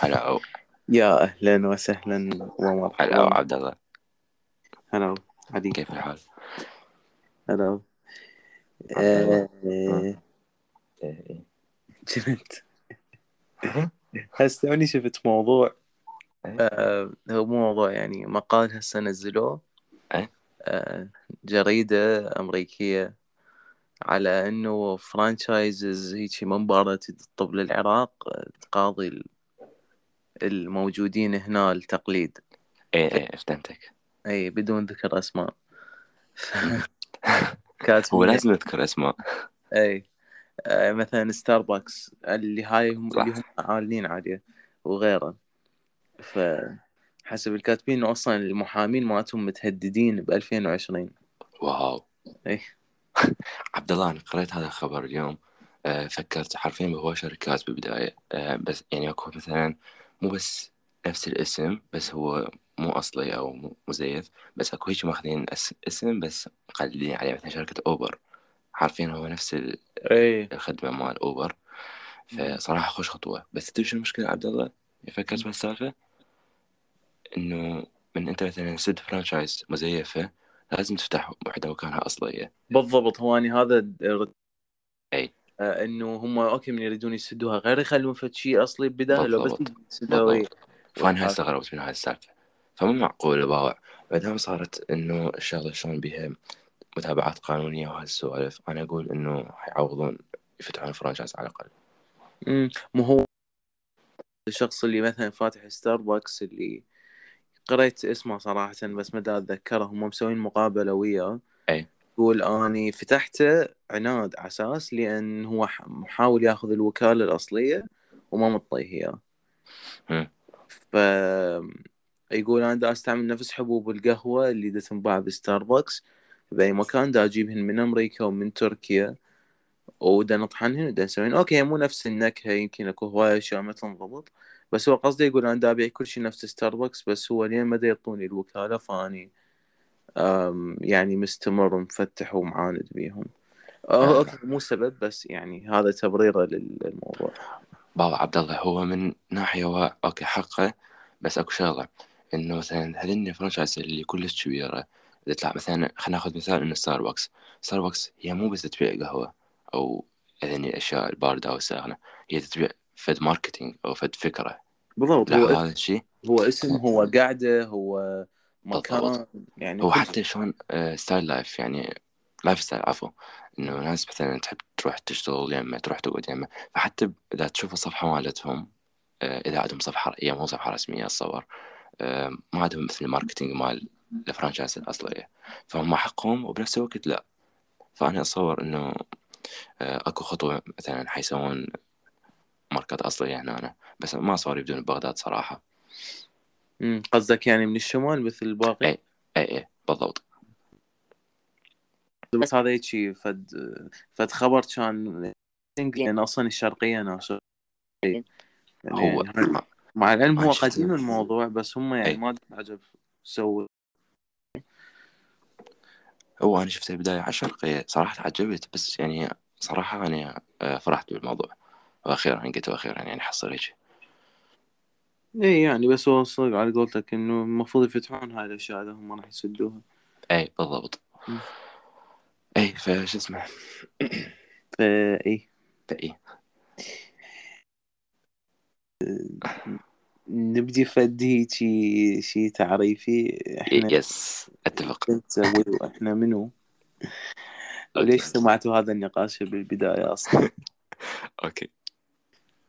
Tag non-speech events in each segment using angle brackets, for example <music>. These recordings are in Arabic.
هلا أو. يا أهلا وسهلا هلا أو ومرحبا عبد الله. هلا علي كيف الحال؟ هلا آه، إيه. شفت؟ هسه توني شفت موضوع. إيه. آه، هو مو موضوع يعني مقال هسه نزلوه. إيه. آه، جريدة أمريكية على إنه فرانشايزز هيجي من برا تطب للعراق آه، تقاضي ال- الموجودين هنا التقليد إيه إيه فهمتك. أي بدون ذكر أسماء. <laughs> هو لازم نذكر أسماء. إي آه، مثلا ستاربكس اللي هاي هم صح. اللي هم عالين عليه وغيره. فحسب الكاتبين انه أصلا المحامين مالتهم متهددين ب 2020 واو. إي. <laughs> عبد الله أنا قريت هذا الخبر اليوم. آه، فكرت حرفيا هو شركات بالبداية آه، بس يعني أكو مثلا مو بس نفس الاسم بس هو مو أصلي أو مو مزيف بس أكو هيك ماخذين أس- اسم بس مقلدين عليه. مثلا شركة أوبر عارفين هو نفس ال- إي. الخدمة مال أوبر. فصراحة خوش خطوة. بس تدري شو المشكلة عبد الله؟ فكرت بهالسالفة؟ إنه من أنت مثلا سد franchise مزيفة لازم تفتح وحدة مكانها أصلية. بالضبط. هو أنا هذا الرد- أي. آه، إنه هم okay من يريدون يسدوها. غير يخلون فد شيء أصلي بداها لو بس. يسدوها فأنا هاي استغربت من هاي السالفة. فمو معقول الباوع بعدها صارت إنه الشغلة شلون بيها متابعات قانونية وهالسوالف أنا أقول إنه حيعوضون يفتحون franchise على الأقل. امم مو هو الشخص اللي مثلا فاتح ستاربكس اللي قريت اسمه صراحة بس ما أتذكره. هم مسوين مقابلة وياه. أي. يقول أني فتحته عناد على أساس لأن هو محاول ياخذ الوكالة الأصلية وما مطيه إياه. ف يقول أنا دا أستعمل نفس حبوب القهوة اللي دا تنباع بستاربكس بأي مكان دا أجيبهن من أمريكا ومن تركيا. ودا نطحنهن ودا نسوين okay مو نفس النكهة يمكن أكو هواية اشياء ما تنضبط بس هو قصدي يقول أنا دا أبيع كل شيء نفس ستاربكس بس هو لين ما دا يعطوني الوكالة فأني يعني مستمر ومفتح ومعاند بيهم. أه، okay مو سبب بس يعني هذا تبريره لل- للموضوع. بابا عبد الله هو من ناحية هو okay حقه بس أكو شغلة. إنه مثلا هذين ال franchise اللي كلش كبيرة إذا تطلع مثلا خلينا ناخذ مثال إنه ستاربكس ستاربكس هي مو بس تبيع قهوة أو هذين الاشياء الباردة أو الساخنة هي تبيع فد marketing أو فد فكرة. بالضبط هو هذا الشيء هو اسم هو قاعدة هو مكان. يعني هو كل حتى شلون آه، style life يعني lifestyle عفوا إنه ناس مثلا تحب تروح تشتغل يمه تروح تقعد يمه فحتى إذا تشوف الصفحة مالتهم آه، إذا عندهم صفحة هي مو صفحة رسمية اتصور آه، ما عندهم مثل ال marketing مال ال franchise الأصلية فهم حقهم وبنفس الوقت لا فأنا أتصور إنه آه، أكو خطوة مثلا حيسوون ماركات أصلية هنا أنا. بس ما صار يبدون ببغداد صراحة مم، قصدك يعني من الشمال مثل الباقي؟ أي. اي اي بالضبط. بس هذا هيك فد فد خبر كان لأن أصلا الشرقية ناشر يعني هو يعني مع العلم هو. قديم الموضوع بس هم يعني أي. ما عجب سووا. هو أنا شفته البداية على الشرقية صراحة عجبت بس يعني صراحة أنا آه، فرحت بالموضوع. وأخيرا قلت أخيرا يعني حصل هيك اي يعني بس هو صدق على قولتك إنه المفروض يفتحون هاي الأشياء اذا هم راح يسدوها. أي بالضبط. أي فش اسمه؟ فاي فإي نبدي فد هيجي شي تعريفي إحنا yes أتفق. شو نسوي وإحنا منو؟ وليش سمعتوا هذا النقاش بالبداية أصلا؟ <laughs> okay.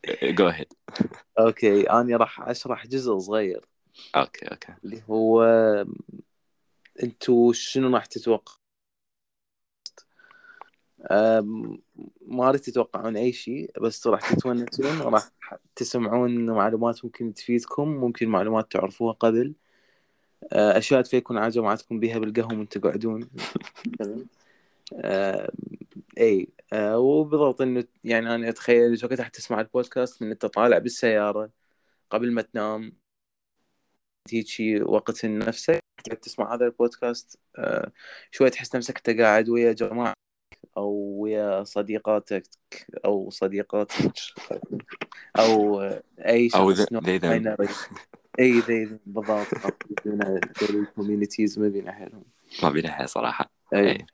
<laughs> go ahead okay أنا راح اشرح جزء صغير. okay okay. اللي هو أنتوا شنو راح تتوقع؟ ما اريد تتوقعون اي شيء بس راح تتونسون وراح تسمعون معلومات ممكن تفيدكم ممكن معلومات تعرفوها قبل. أه، اشياء تفيدكم على جماعتكم بيها بالقهوة وأنتم قاعدون. <laughs> أه، اي أه، وبالضبط إنه يعني أنا أتخيل اذا كنت راح تسمع البودكاست من أنت طالع بالسيارة قبل ما تنام. هيجي وقت نفسك تسمع هذا البودكاست أه، شوي تحس نفسك أنت قاعد ويا جماعة أو ويا صديقاتك أو صديقاتك أو أي أو شخص. أي ذي بالضبط. <laughs> ال communities ما بينا حيلهم ما بينها صراحة. أي. اي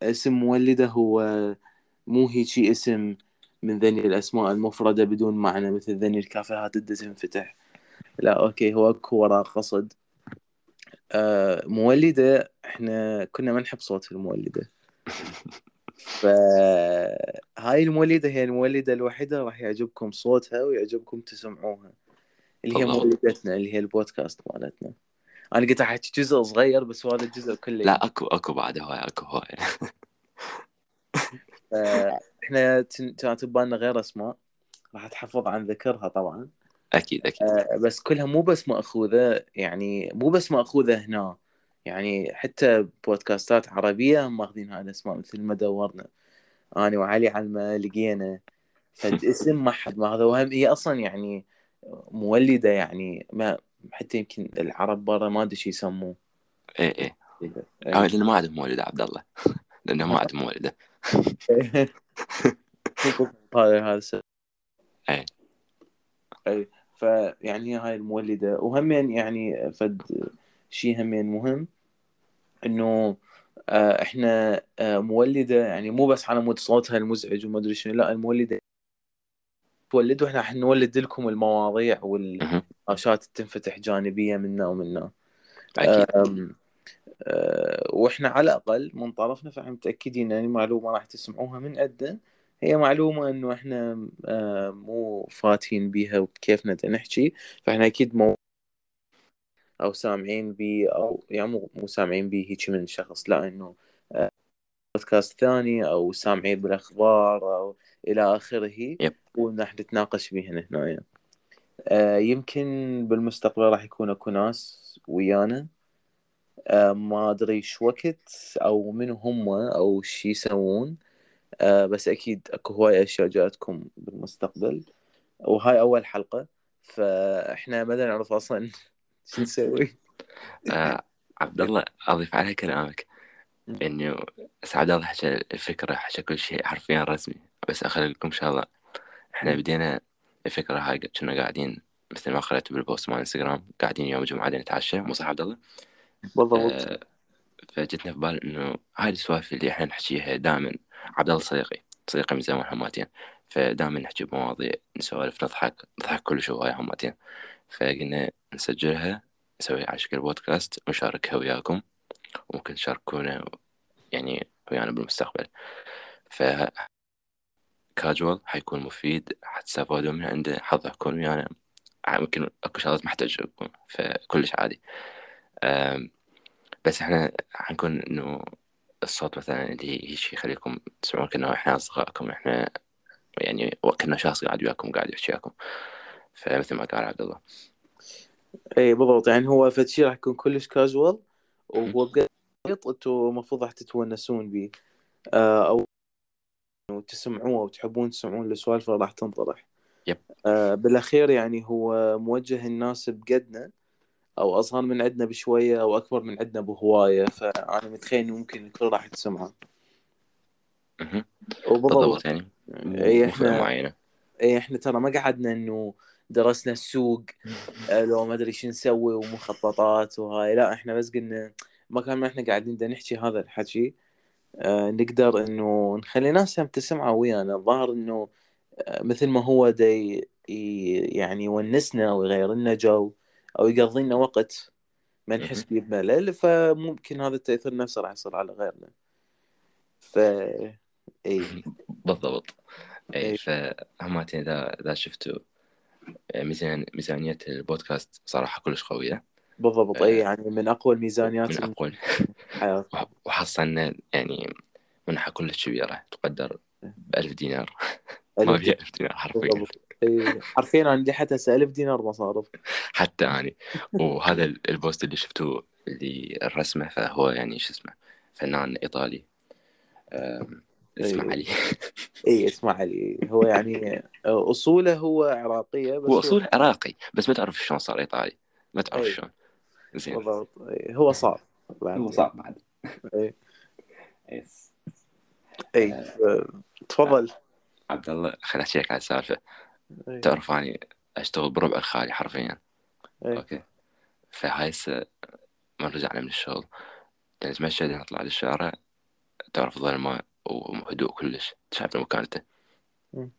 فاسم مولده هو مو هيجي اسم من ذني الأسماء المفردة بدون معنى مثل ذني الكافيهات اللي تنفتح لا okay هو أكو وراه قصد. آه مولده إحنا كنا ما نحب صوت المولده. فهاي المولده هي المولده الوحيدة راح يعجبكم صوتها ويعجبكم تسمعوها. اللي هي. مولدتنا اللي هي البودكاست مالتنا. أنا قلت أحكي جزء صغير بس هذا الجزء كله. لا اكو أكو بعد هواي أكو هواي. <laughs> إحنا كانت ببالنا غير أسماء. راح أتحفظ عن ذكرها طبعا. أكيد أكيد. آه، بس كلها مو بس مأخوذة يعني مو بس مأخوذة هنا. يعني حتى بودكاستات عربية هم ماخذين هاي الأسماء مثل ما دورنا. أنا وعلي على ما لقينا. <laughs> فالاسم ما حد ماخذه. وهم هي أصلا يعني مولدة يعني ما حتى يمكن العرب برا ما أدري شو يسموه. اي اي آه، لأنه ما عندهم مولد عبد الله. <laughs> لأنه ما عندهم مولده. هذا. اي اي فيعني هاي المولدة. وهمين يعني فد شيء همين مهم إنه آه، إحنا آه، مولدة يعني مو بس على مود صوتها المزعج وما أدري شنو لا المولدة تولد وإحنا راح نولد لكم المواضيع مهم. والنقاشات تنفتح جانبية منا ومنا. أكيد. أم، أه، وإحنا على الأقل من طرفنا فإحنا متأكدين إن المعلومة راح تسمعوها من عندنا هي معلومة إنه إحنا أه، مو فاتين بيها وكيفنا دا نحكي. فإحنا أكيد مو أو سامعين بي أو يعني مو مو سامعين بي هيك من شخص. لا إنه أه، بودكاست ثاني أو سامعين بالأخبار أو إلى آخره. ونحن نتناقش بيهن هنا أه، يمكن بالمستقبل راح يكون اكو ناس ويانا. آه، ما ادري إيش وقت أو من هم أو شي يسوون. آه، بس أكيد اكو هواي اشياء جاتكم بالمستقبل. وهاي اول حلقة. فاحنا ما نعرف أصلا <laughs> شو نسوي. آه عبد الله اضيف على كلامك. انه بس عبد الله حكى الفكرة حكى كل شيء حرفيا رسمي. بس أخلي لكم شغلة. إحنا مم. بدينا الفكرة هاي كنا قاعدين مثل ما قرأت بالبوست مال إنستغرام قاعدين يوم قاعدين نتعشى مو صح عبد الله؟ بالضبط. آه فجتنا في بال إنه هاي السوالف اللي إحنا نحكيها دائما عبد الله صديقي صديقي من زمان هماتين فدائما نحكي بمواضيع نسولف نضحك نضحك كل شو هاي هماتين فقلنا نسجلها نسوي على شكل بودكاست ونشاركها وياكم وممكن تشاركونا يعني ويانا بالمستقبل. ف كاجوال حيكون مفيد حتستفادوا من عنده حظ يكون ويانا يمكن أكو شغلات ما تعجبكم فكلش عادي. بس إحنا حنكون إنه الصوت مثلا اللي هيك يخليكم تسمعون كنا إحنا أصدقائكم إحنا يعني كنا شخص قاعد وياكم قاعد يحكي وياكم. فمثل ما قال عبد الله. إي بالضبط. يعني هو فد شي راح يكون كلش كاجوال وهو بقيت أنتوا المفروض راح تتونسون بيه. آه، أو إنه تسمعوه أو تحبون تسمعون السوالف راح تنطرح. يب. آه، بالأخير يعني هو موجه الناس بقدنا أو أصغر من عندنا بشوية أو أكبر من عندنا بهواية فأنا متخيل ممكن الكل راح تسمعه. وبالضبط. بالضبط يعني. اي إحنا معينة. اي إحنا ترى ما قعدنا إنه درسنا السوق <laughs> آه، لو ما أدري شو نسوي ومخططات وهاي. لا إحنا بس قلنا ما كان ما إحنا قاعدين دا نحكي هذا الحكي. آه، نقدر إنه نخلي ناس هم تسمعه ويانا. الظاهر إنه آه، مثل ما هو دا ي- ي- يعني يونسنا ويغير لنا جو أو يقضي لنا وقت ما نحس فيه بملل فممكن هذا التأثير نفسه راح يصير على غيرنا. ف إي. <laughs> بالضبط. إي. فهماتين إذا إذا شفتوا ميزان ميزانية البودكاست صراحة كلش قوية. بالضبط. أي يعني من أقوى الميزانيات من وح- <laughs> وحصلنا يعني منحة كلش كبيرة تقدر بألف دينار. <laughs> ما فيها ألف دينار حرفيا. حرفيا أنا اللي حتى 1000 دينار مصارف حتى أنا. وهذا ال- ال post اللي شفتوه اللي الرسمة فهو يعني شو اسمه فنان إيطالي. أم، اسمه إي. علي. أي <laughs> اسمع علي. هو يعني أصوله هو عراقية بس هو أصول عراقي بس ما تعرف شلون صار إيطالي. ما تعرف. شلون. بالضبط. هو صعب. هو صعب بعد. إي. yes اي تفضل. عبد الله خليني احكي لك على السالفه إيه. تعرف أني أشتغل بربع الخالي حرفيا. إيه. أوكي. فهاي السنة ما رجعنا من الشغل. يعني نتمشى نطلع للشارع تعرف ظلمة وهدوء كلش. شايف المكان أنت. مم.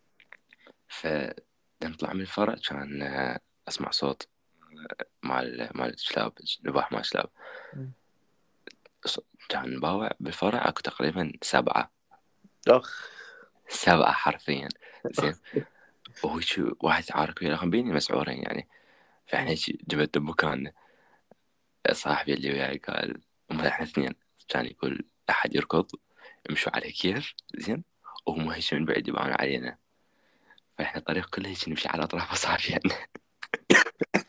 فنطلع من الفرع كان آه، أسمع صوت. مال مال شلاب نباح مال. ص- كان باوع بالفرع أكو تقريبا سبعة. أخ. سبعة حرفيا. زين. وهو شو واحد عارك وياهم بيني مسعورين يعني. فإحنا هيك جبت بمكاننا صاحبي اللي وياي قال إحنا اثنين. كان يقول أحد يركض يمشوا على كيف؟ زين. وهم هيك من بعيد يبانوا علينا. فإحنا الطريق كله هيك نمشي على أطراف اصابعنا زين <laughs>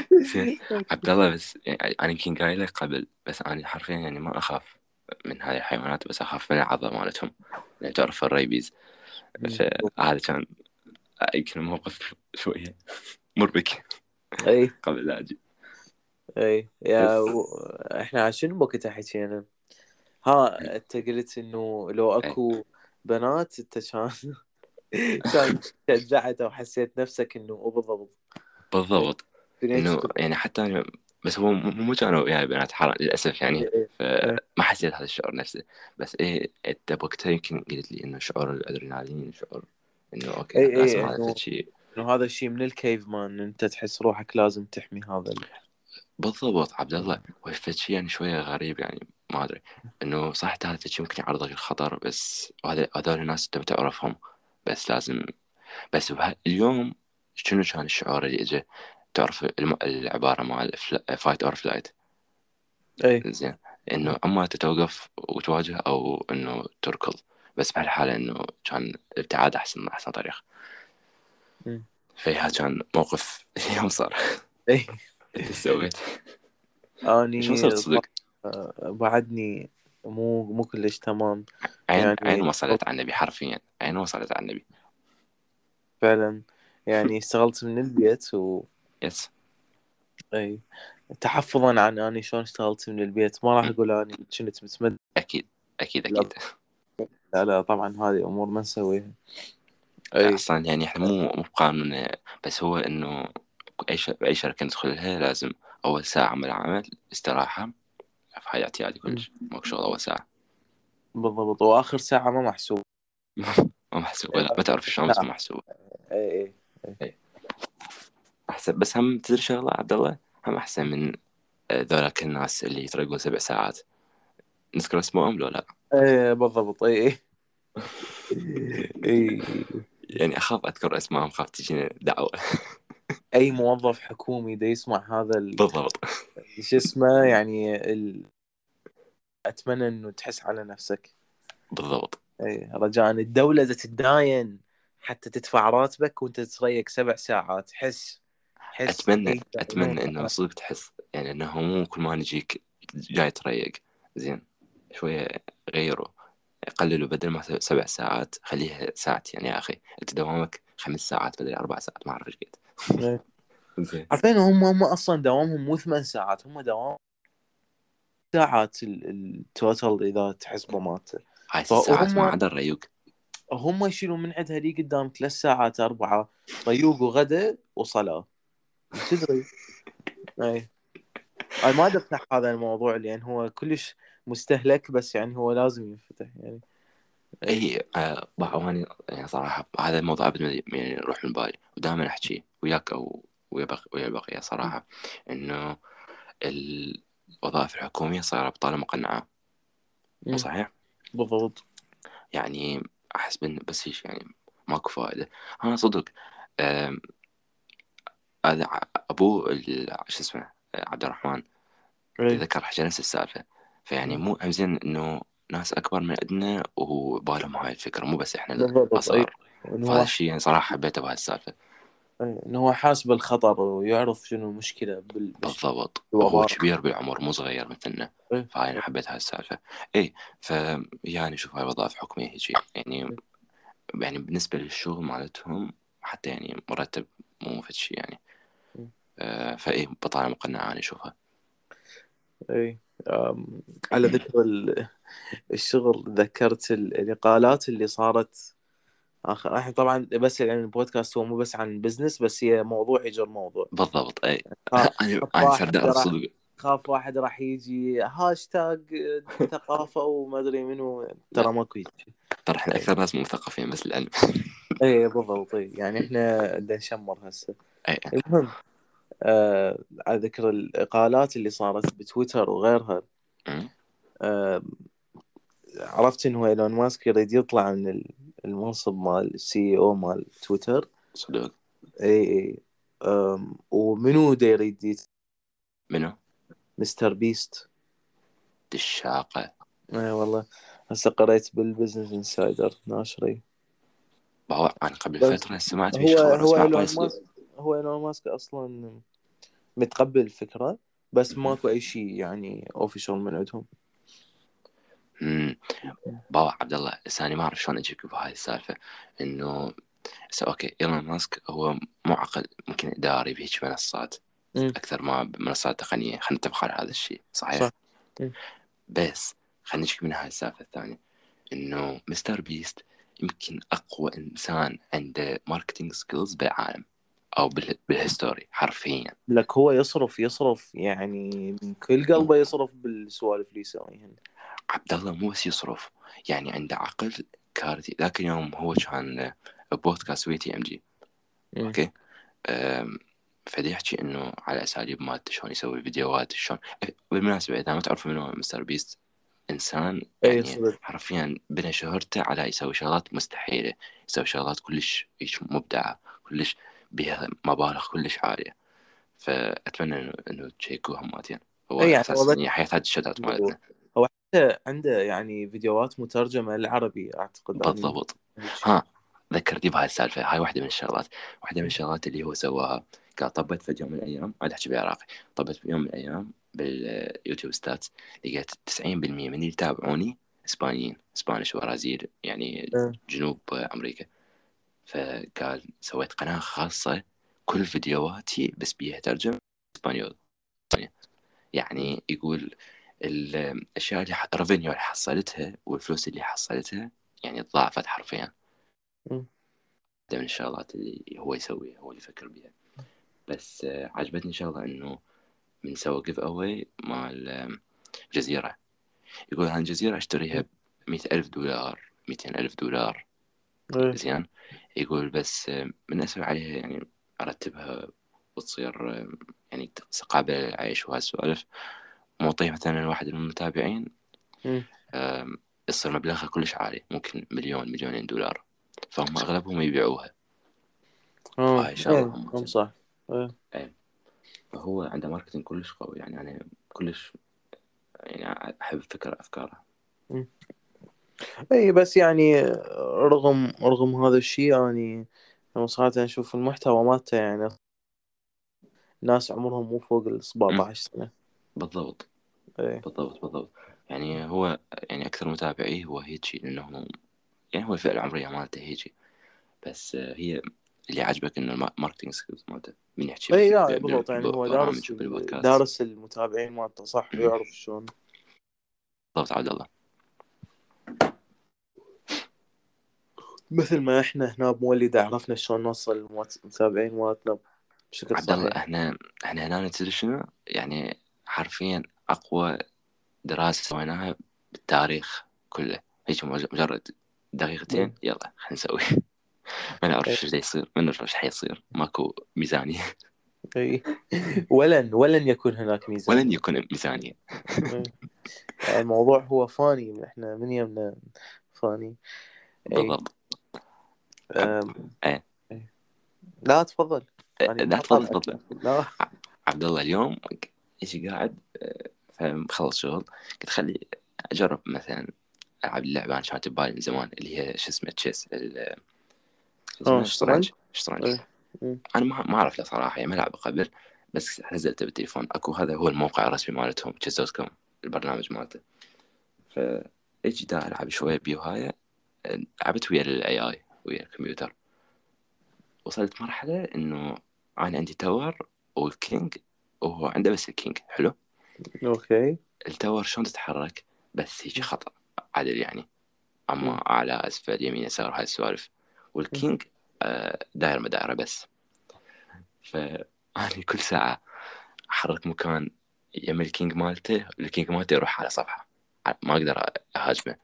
<laughs> عبد الله بس يعني أنا يمكن قايله قبل بس أنا حرفيا يعني ما أخاف من هذه الحيوانات بس أخاف من العضة مالتهم. يعني تعرف ال rabies؟ فهذا كان يمكن موقف شوية مربك اي <laughs> قبل لا أجي. اي يا و... إحنا شنو بوقتها حكينا ها أنت قلت إنه لو أكو بنات أنت كان <laughs> كان شجعت أو حسيت نفسك إنه بالضبط. بالضبط. إنه يعني حتى أنا بس هو مو مو كانوا وياي بنات حرام للأسف يعني. فما حسيت هذا الشعور نفسه بس إيه إنت بوقتها يمكن قلت لي إنه شعور الأدرينالين شعور إنه okay إيه، إيه، لازم هذا إنه- فد شيء. إنه هذا الشيء من ال caveman أنت تحس روحك لازم تحمي هذا ال... بالضبط عبد الله. شيء يعني شوية غريب يعني ما أدري. إنه صح هذا الشيء ممكن يعرضك للخطر بس وهذا هذول الناس أنت بتعرفهم بس لازم بس اليوم شنو كان الشعور اللي اجى تعرف. العبارة مال fight or flight اي زين. إنه أما تتوقف وتواجه أو إنه تركض. بس بهالحالة إنه كان الابتعاد أحسن أحسن طريقة. فيها كان موقف <laughs> يوم صار. <laughs> اي سويت؟ أني شو صرت صدق؟ بعدني مو مو كلش تمام. عين يعني- عين وصلت على النبي حرفيا. عين وصلت على النبي. فعلا. يعني اشتغلت من البيت و يس. إي. تحفظا عن أني شلون اشتغلت من البيت. ما راح أقول أني كنت متمد. أكيد أكيد أكيد. لا لا طبعا هذه أمور ما نسويها. إي. أصلا يعني إحنا مو مو بقانون بس هو إنه أي. اي شركة ندخل لها لازم أول ساعة من العمل استراحة هاي اعتيادي كلش. ماكو شغل أول ساعة. بالضبط. وآخر ساعة ما محسوب. <laughs> ما محسوب. ما تعرف شلون بس ما محسوب. إي. إي. أحسن. بس هم تدري شغله عبد الله؟ هم أحسن من ذولاك الناس اللي يطرقون سبع ساعات. نذكر اسمهم لو لا؟ اي بالضبط. اي اي <laughs> اي يعني أخاف أذكر أسمائهم خاف تجيني دعوة. <laughs> أي موظف حكومي دا يسمع هذا ال... بالضبط. <laughs> شو اسمه يعني ال... أتمنى إنه تحس على نفسك. بالضبط. اي رجاء. الدولة اذا تتداين حتى تدفع راتبك وأنت تريق سبع ساعات. حس. حس اتمنى إي، أتمنى إنه صدق تحس يعني إنه مو كل ما نجيك جاي تريق. زين. شوية غيروا قللوا بدل ما سبع ساعات خليها ساعتين يا أخي. أنت دوامك خمس ساعات بدل أربع ساعات. ما أعرف إيش قد. إي. <laughs> زين. عارفين هم هم أصلا دوامهم مو ثمان ساعات هم دوام ساعات ال- ال total إذا تحسبه مالته هاي ساعات ما عدا الريوق. هم يشيلون من عندها لي قدام ثلاث ساعات أربعة. ريوق وغدا وصلاة. تدري إي. أنا ما أدري افتح هذا الموضوع لأن هو كلش مستهلك بس يعني هو لازم ينفتح يعني. إي آه، يعني صراحة هذا الموضوع ابد ما يعني يروح من بالي ودائما أحكي وياك أو ويا بق- ويا البقيه صراحة إنه الوظائف الحكومية صايرة بطالة مقنعة. مو. صحيح؟ بالضبط. يعني أحس بس هيش يعني ماكو فائدة. أنا صدق أبوه شو اسمه عبد الرحمن إي. تذكر حكى نفس السالفة. فيعني مم. مو هم زين إنه ناس أكبر من عندنا وهو بالهم هاي الفكرة. مو بس إحنا الاصغر فهذا هو الشيء يعني صراحة حبيته بهالسالفه إنه هو حاس بالخطر ويعرف شنو المشكلة بال... بالضبط. وهو كبير بالعمر مو صغير مثلنا. فهاي أنا حبيت هاي السالفة. اي ف يعني شوف هاي وظائف حكوميه هيجي. يعني يعني بالنسبة للشغل مالتهم حتى يعني مرتب مو فد شيء يعني. آه فهاي بطاله مقنعه أنا أشوفها. اي على <clears throat> ذكر ال- الشغل ذكرت ال- الإقالات اللي صارت. اخر إحنا طبعا بس يعني البودكاست هو مو بس عن business بس هي موضوع يجر موضوع. بالضبط <laughs> اي خاف أنا خاف واحد راح صدق خاف واحد راح يجي هاشتاج ثقافة وما أدري منو ترى ماكو ترى إحنا أكثر ناس مثقفين بس للعلم اي <laughs> بالضبط إي. يعني إحنا بدنا نشمر هسه. اي المهم آه على ذكر الإقالات اللي صارت بتويتر وغيرها. آه عرفت إنه إيلون ماسك يريد يطلع من ال- المنصب مال ال CEO مال تويتر. صدق. إي إي. ومنو دا يريد منو؟ MrBeast. دشاقة. إي والله. هسه قريت بال Business Insider ناشرين. باوع أنا قبل فترة سمعت هو في هو إيلون ماسك هو إيلون ماسك أصلا متقبل الفكرة بس ماكو أي شيء يعني official من عندهم امم باوع عبد الله لساني ما أعرف شلون أجيك بهاي السالفة إنه هسه أوكي إيلون ماسك هو مو عقل ممكن إداري بهيج منصات مم. أكثر ما بمنصات تقنية خلينا نتفق على هذا الشيء صحيح؟ صح. مم. بس خلينا نشوف من هاي السالفة الثانية إنه MrBeast يمكن أقوى إنسان عنده marketing skills بالعالم أو بال- بال history حرفيا. لك هو يصرف يصرف يعني من كل قلبه يصرف بالسوالف اللي يسويهن. عبد الله مو بس يصرف يعني عنده عقل كارثي. ذاك اليوم هو كان بودكاست وي تي إم جي مم. أوكي؟ فدا يحكي إنه على أساليب مالته شلون يسوي فيديوهات شلون بالمناسبة إذا ما تعرفوا منو MrBeast إنسان اي يعني حرفيا بنى شهرته على يسوي شغلات مستحيلة يسوي شغلات كلش مبدعة كلش بها مبالغ كلش عالية. فأتمنى انه تشيكوها مالتين هو اي يعني يعني حياة هذه الشتات مالتنا. هو عنده عنده يعني فيديوهات مترجمة للعربي أعتقد بالضبط. ها ذكرتني بهاي السالفة. هاي واحدة من الشغلات. واحدة من الشغلات اللي هو سواها. قال طبيت في يوم من الأيام أنا احكي بالعراقي طبيت في يوم من الأيام بال YouTube stats. لقيت 90% من اللي يتابعوني إسبانيين. Spanish برازيل يعني أه. جنوب أمريكا. فقال سويت قناة خاصة كل فيديوهاتي بس بيها ترجمة إسبانيول. يعني يقول الأشياء اللي ال revenue اللي حصلتها والفلوس اللي حصلتها يعني تضاعفت حرفيا. واحدة من الشغلات اللي هو يسويها هو اللي يفكر بيها. بس آه، عجبتني شغلة إنه من سوى giveaway مال آم، جزيرة. يقول هاي الجزيرة أشتريها بمئة ألف دولار مئتين ألف دولار. إيه. زين. يقول بس آه، من أسوي عليها يعني أرتبها وتصير آه، يعني قابلة للعيش وهالسوالف معطيه مثلا واحد من المتابعين. آم، يصير مبلغها كلش عالي ممكن مليون مليونين دولار. فهم أغلبهم يبيعوها. آه إيه، صح. فهو عنده ماركتينج كلش قوي يعني أنا كلش يعني أحب فكر أفكاره إي بس يعني رغم رغم هذا الشيء يعني أنا صراحة أشوف المحتوى مالته يعني ناس عمرهم مو فوق ال 17 سنة. بالضبط. إي. بالضبط بالضبط. يعني هو يعني أكثر متابعيه هو هيجي لأنه يعني هو الفئة العمرية مالته هيجي. بس هي اللي عجبك إنه ال marketing skills مالته من يحكي إي لا بالضبط. يعني هو دارس. دارس المتابعين مالته صح؟ ويعرف شلون. بالضبط عبد الله. مثل ما إحنا هنا بمولدة عرفنا شلون نوصل المتابعين مالتنا بشكل عبد الله صحيح. إحنا إحنا هنا تدري شنو؟ يعني حرفيا أقوى دراسة سويناها بالتاريخ كله. هيك مج- مجرد دقيقتين يلا خلينا نسوي. <laughs> ما نعرف إيه. إيش يصير ما نعرف إيش حيصير. ماكو ميزانية. اي <laughs> ولن ولن يكون هناك ميزان ولن يكون ميزانية. <laughs> يعني الموضوع هو فاني إحنا من يمنا فاني. بالضبط. إيه. لا تفضل يعني لا تفضل. تفضل لا عبد الله اليوم إيش قاعد فمخلص شغل قلت خلي أجرب مثلا ألعب اللعبه أنا كانت ببالي من زمان اللي هي شو اسمه chess؟ آه، شطرنج؟ شطرنج أنا ما ما اعرف له صراحة يعني ما لعبه قبل بس نزلته بالتليفون. أكو هذا هو الموقع الرسمي مالتهم chess dot com البرنامج مالته. فاجي دا ألعب شوية بيه هاي لعبت ويا ال AI ويا الكمبيوتر. وصلت مرحلة إنه أنا عندي tower وال king وهو عنده بس ال king. حلو؟ أوكي. ال tower شلون تتحرك؟ بس هيك خطأ عدل يعني. أما اعلى أسفل يمين يسار هاي السوالف. وال king داير ما دايره بس. فأنا كل ساعة أحرك مكان يم ال king مالته ال king مالته يروح على صفحة. ما أقدر أهاجمه.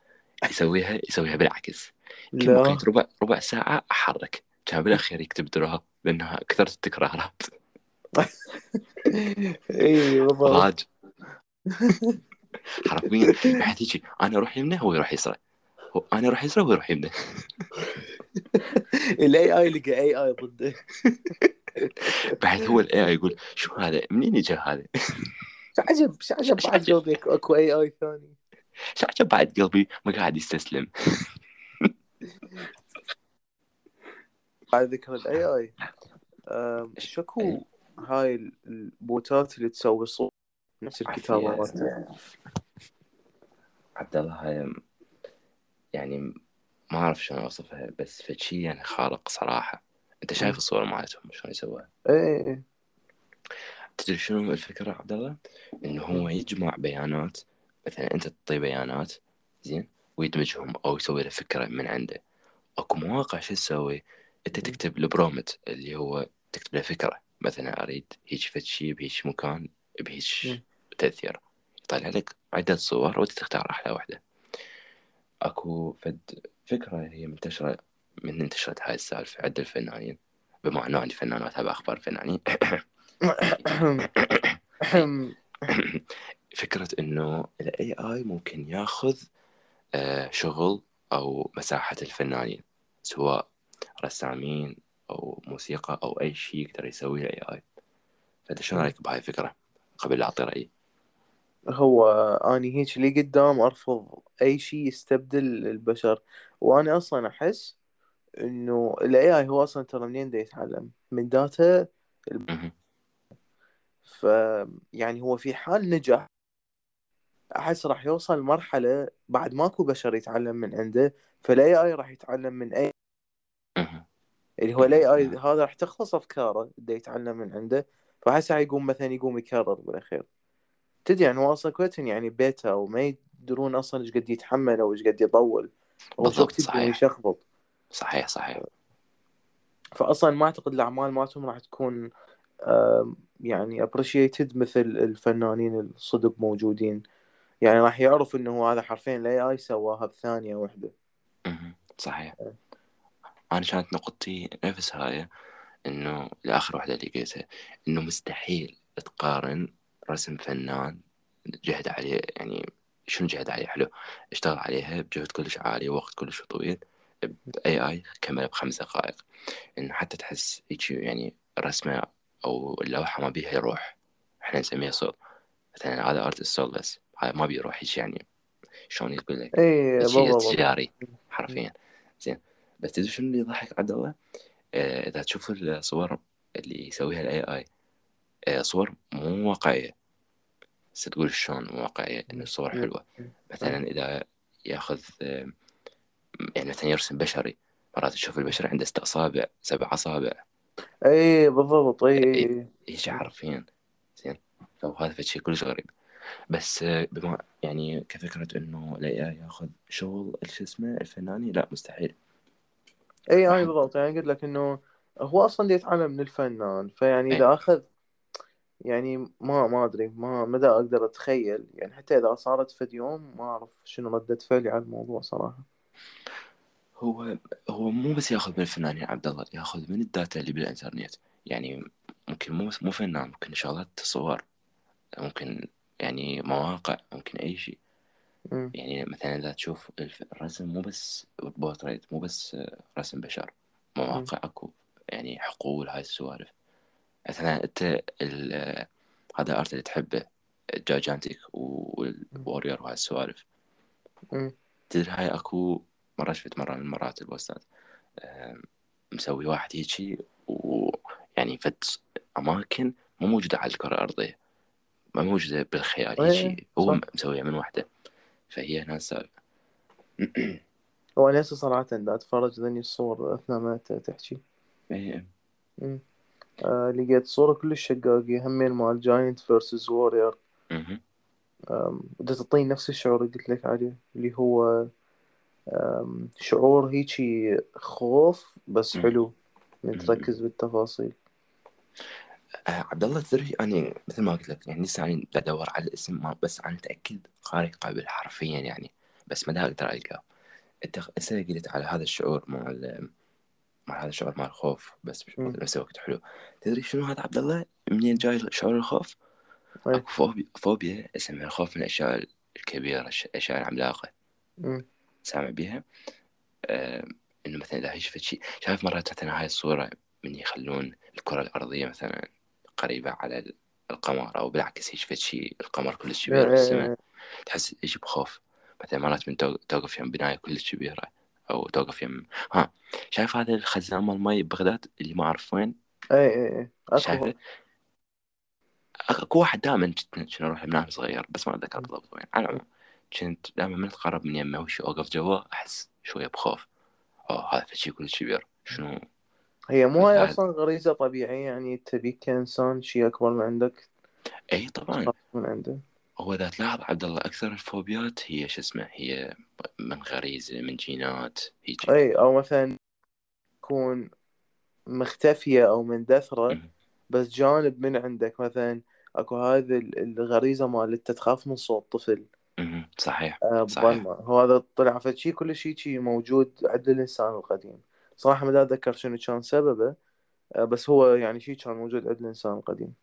يسويها يسويها بالعكس. كل ما لا. كنت ربع ربع ساعة أحرك. كان بالأخير يكتب draw ها لأنها كثرت التكرارات. <laughs> إي ضاج حرفيا بحيث يجي أنا أروح يمنه هو يروح يسره هو- أنا أروح يسره وهو يروح يمنه. <laughs> ال AI لقى AI ضده. بحيث هو ال AI يقول شو هذا منين اجى هذا؟ شو عجب شو عجب بعد؟ قلبي أكو AI ثاني؟ شو عجب بعد قلبي ما قاعد يستسلم؟ بعد ذكر ال AI شكو هاي ال bot ات اللي تسوي صوت؟ نفس الكتابة. مالته عبد الله هاي يعني ما أعرف شلون أوصفها بس فشي يعني خارق صراحة. أنت شايف الصور مالتهم شلون يسووها؟ اي اي تدري شنو الفكرة عبد الله إنه هو يجمع بيانات مثلا أنت تعطيه بيانات زين ويدمجهم أو يسوي له فكرة من عنده. أكو مواقع شو تسوي؟ أنت تكتب البرومت اللي هو تكتب له فكرة. مثلا أريد هيك فد شيء بهيك مكان بهيك مم. تأثير. يطلع لك عدة صور وأنت تختار أحلى واحدة. أكو فد فكرة هي منتشرة من انتشرت هاي السالفه عند الفنانين. بما انه عندي فنان واتابع أخبار الفنانين <coughs> فكرة إنه ال AI ممكن ياخذ آه، شغل أو مساحة الفنانين سواء رسامين أو موسيقى أو أي شيء يقدر يسويه ال AI فأنت شو رأيك بهاي الفكرة؟ قبل لا أعطي رأيي. هو اني هيك اللي قدام أرفض أي شيء يستبدل البشر. وأنا أصلا أحس إنه ال AI هو أصلا ترى منين دا يتعلم من data مهم. ف يعني هو في حال نجح أحس راح يوصل لمرحلة بعد ماكو بشر يتعلم من عنده فال AI راح يتعلم من AI. اللي هو ال AI هذا راح تخلص أفكاره بده يتعلم من عنده فأحس راح يقوم مثلا يقوم يكرر بالأخير تدري يعني هو أصلا كويتن يعني بيتا وما يدرون أصلا إيش قد يتحمل أو إيش قد يطول بالضبط، صحيح. يشخبط. صحيح صحيح. فاصلا ما أعتقد الأعمال مالتهم راح تكون يعني appreciated مثل الفنانين الصدق موجودين. يعني راح يعرف إنه هو هذا حرفيا ال AI سواها بثانيه واحدة. صحيح. أنا كانت نقطتي نفس هاي إنه لآخر واحدة اللي قلتها إنه مستحيل تقارن رسم فنان جهد عليه يعني شنو جهد عليه؟ حلو. اشتغل عليها بجهد كلش عالي ووقت كلش طويل. ب AI كمل بخمس دقائق. انه حتى تحس هيك يعني الرسمه أو اللوحه ما بيها روح إحنا نسميها soul. مثلا هذا art is soulless هذا ما بي روح هيك يعني شلون يقول لك؟ AI تجاري حرفيا. زين. بس تدري شنو اللي يضحك عبد الله؟ آه، إذا تشوف الصور اللي يسويها ال AI آه، صور مو واقعية. بس تقول شلون مو واقعيه إنه الصور مم. حلوة؟ مثلا إذا يأخذ آه، يعني مثلا يرسم بشري مرات تشوف البشر عنده ست اصابع سبع أصابع. إي بالضبط إي إي هيك حرفيا زين. فهذا شيء كلش غريب. بس آه، بما يعني كفكرة إنه ال AI يأخذ شغل شو اسمه الفناني لا مستحيل. إي أي بالضبط. يعني قلت لك إنه هو أصلا يتعلم من الفنان. فيعني. إذا أخذ يعني ما ما أدري ما مدى أقدر أتخيل يعني حتى إذا صارت فد يوم ما أعرف شنو ردة فعلي على الموضوع صراحة. هو هو مو بس ياخذ من الفنانين عبد الله ياخذ من ال data اللي بالإنترنت. يعني ممكن مو مو فنان ممكن شغلات صور ممكن يعني مواقع ممكن أي شيء. يعني مثلا إذا تشوف الرسم مو بس بورتريت مو بس رسم بشر مواقع أكو يعني حقول هاي السوالف. مثلا أنت هذا art اللي تحبه gigantic وال warrior وهاي السوالف. مم. تدري هاي أكو مرة شفت مرة من المرات ال post ات. مسوي واحد هيجي ويعني فد أماكن مو موجودة على الكرة الأرضية. ما موجودة بالخيال إيه، هيجي. هو. مسويها من وحدة. فهي هنا السالفة. هو أنا صراحة دا أتفرج ذني الصور أثناء ما تحكي. إيه،. آه لقيت صورة كلش شقاقية همين مال giant versus warrior. بدها تعطيني نفس الشعور اللي قلت لك عليه اللي هو شعور هيجي خوف بس. حلو من. تركز بالتفاصيل آه عبد الله تدري أنا مثل ما قلت لك يعني لسه أنا بدور على الاسم ما بس أنا متأكد قاري قابل حرفيا يعني بس ما ألقاه أنت هسه قلت على هذا الشعور مع مع هذا الشعور مع الخوف بس مش. بنفس الوقت حلو تدري شنو هذا عبد الله منين جاي شعور الخوف؟ أي. أكو فوبيا, فوبيا اسمها الخوف من الأشياء الكبيرة الاشياء العملاقة. سامع بيها آه إنه مثلا إذا شفت شيء شايف مرات مثلا هاي الصورة من يخلون الكرة الأرضية مثلا قريبة على ال- القمر أو بالعكس هي شفت شيء القمر كلش كبير بالسماء إيه، تحس يجي بخوف مثلا مرات من تو- توقف يم بناية كلش كبيرة أو توقف يم. ها شايف هذا الخزان مال مي ببغداد اللي ما اعرف وين اي اي اي شايفه أكو واحد دائما كنت كنت أروح من صغير بس ما أتذكر بالضبط وين. على العموم كنت دائما من اتقرب من يمه وش أوقف جوا أحس شوية بخوف. أوه هذا شيء كلش كبير. شنو؟ هي مو هاي أصلا غريزة طبيعية يعني تبيك كإنسان شيء أكبر من عندك؟ اي طبعا. من عنده هو إذا تلاحظ عبد الله أكثر الفوبيات هي شو اسمه هي من غريزه من جينات هيك أي أو مثلا تكون مختفية أو مندثرة مم. بس جانب من عندك مثلا أكو هذه ال- الغريزة مالت تخاف من صوت طفل. صحيح آه، صحيح. هو هذا طلع فد شيء كل شيء شيء موجود عند الإنسان القديم صراحة ما أتذكر شنو كان سببه آه، بس هو يعني شيء كان موجود عند الإنسان القديم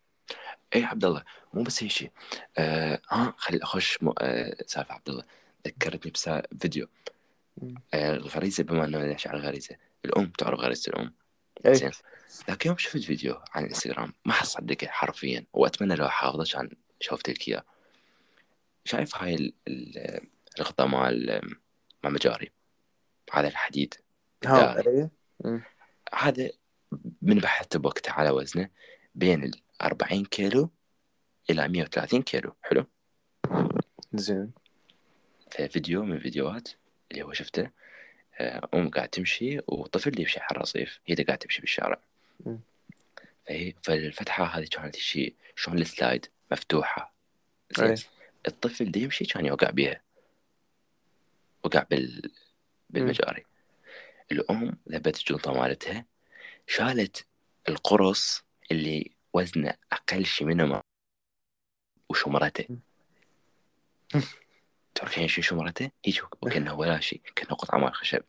اي عبد الله مو بس هيك شيء. آه ها خلي أخش م... آه سالفة عبد الله. ذكرتني بسا فيديو. آه الغريزة بما انه نحكي على الغريزة الأم تعرف غريزة الأم؟ زين. ذاك يوم شفت فيديو عن الإنستغرام ما حصدقه حرفيا وأتمنى لو حافظه كان شفت لك اياه شايف هاي ال- ال- الغطاء مال مال مجاري؟ هذا الحديد ها مم. هذا من بحثت بوقته على وزنه بين ال 40 كيلو إلى 130 كيلو. حلو؟ زين. في فيديو من فيديوهات اللي هو شفته آه، أم قاعد تمشي وطفل يمشي على الرصيف هي قاعد تمشي بالشارع. فهي فالفتحة هذه كانت شيء شلون السلايد مفتوحة. زين. أي الطفل دي يمشي كان يوقع بيها. وقع بال... بالمجاري. الأم ذهبت الجنطة مالتها شالت القرص اللي وزنه أقل شيء منه ما- وشمرته. <laughs> تعرفين شو شمرته؟ هيك وكأنه ولا شيء كأنه قطعة مال خشب.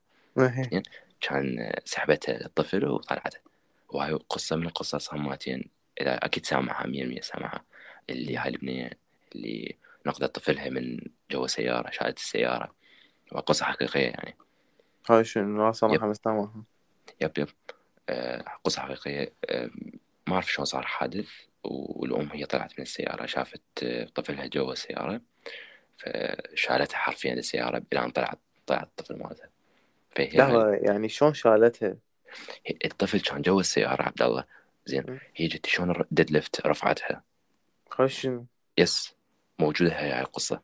أي كان سحبته للطفل وطلعته. وهاي قصة من القصص هماتين إذا أكيد سامعها مية مية سامعها. اللي هاي البنية اللي نقذت طفلها من جوا سيارة شالت السيارة. وقصة حقيقية يعني. هاي شنو؟ لا صراحة يب. ما سامعها. yep yep. آه قصة حقيقية آه ما أعرف شلون صار حادث والأم هي طلعت من السيارة شافت آه، طفلها جوا السيارة فشالتها حرفيا للسيارة إلى أن طلعت طلعت الطفل مالتها. فهي لحظة يعني شلون شالتها؟ الطفل كان جوا السيارة عبد الله. زين. هي جت شلون deadlift رفعتها؟ شنو؟ yes موجودة هاي القصة.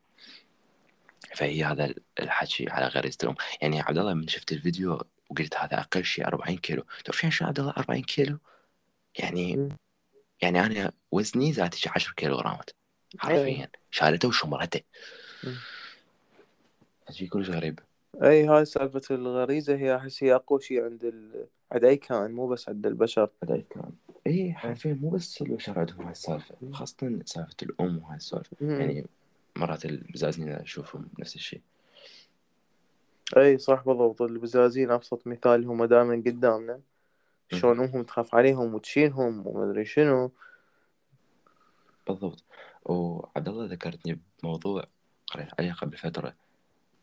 فهي هذا الحكي على غريزة الأم. يعني عبد الله من شفت الفيديو وقلت هذا أقل شيء 40 كيلو. تعرفين شو عبد الله 40 كيلو؟ يعني. يعني أنا وزني ذاتي 10 كيلو غرامات حرفيا. شالته وشمرته. شيء كلش غريب. أي هاي سالفة الغريزة هي أحس هي أقوى شيء عند ال... عند أي كائن مو بس عند البشر. هذا كان اي حرفيا مو بس البشر عندهم هاي السالفة خاصة سالفة الأم وهاي السالفة. يعني مرات البزازنين أشوفهم نفس الشيء أي صح بالضبط. البزازين أبسط مثال هم دائما قدامنا. شلون امهم تخاف عليهم وتشيلهم وما ادري شنو. بالضبط. وعبد الله ذكرتني بموضوع قريت عليه قبل فترة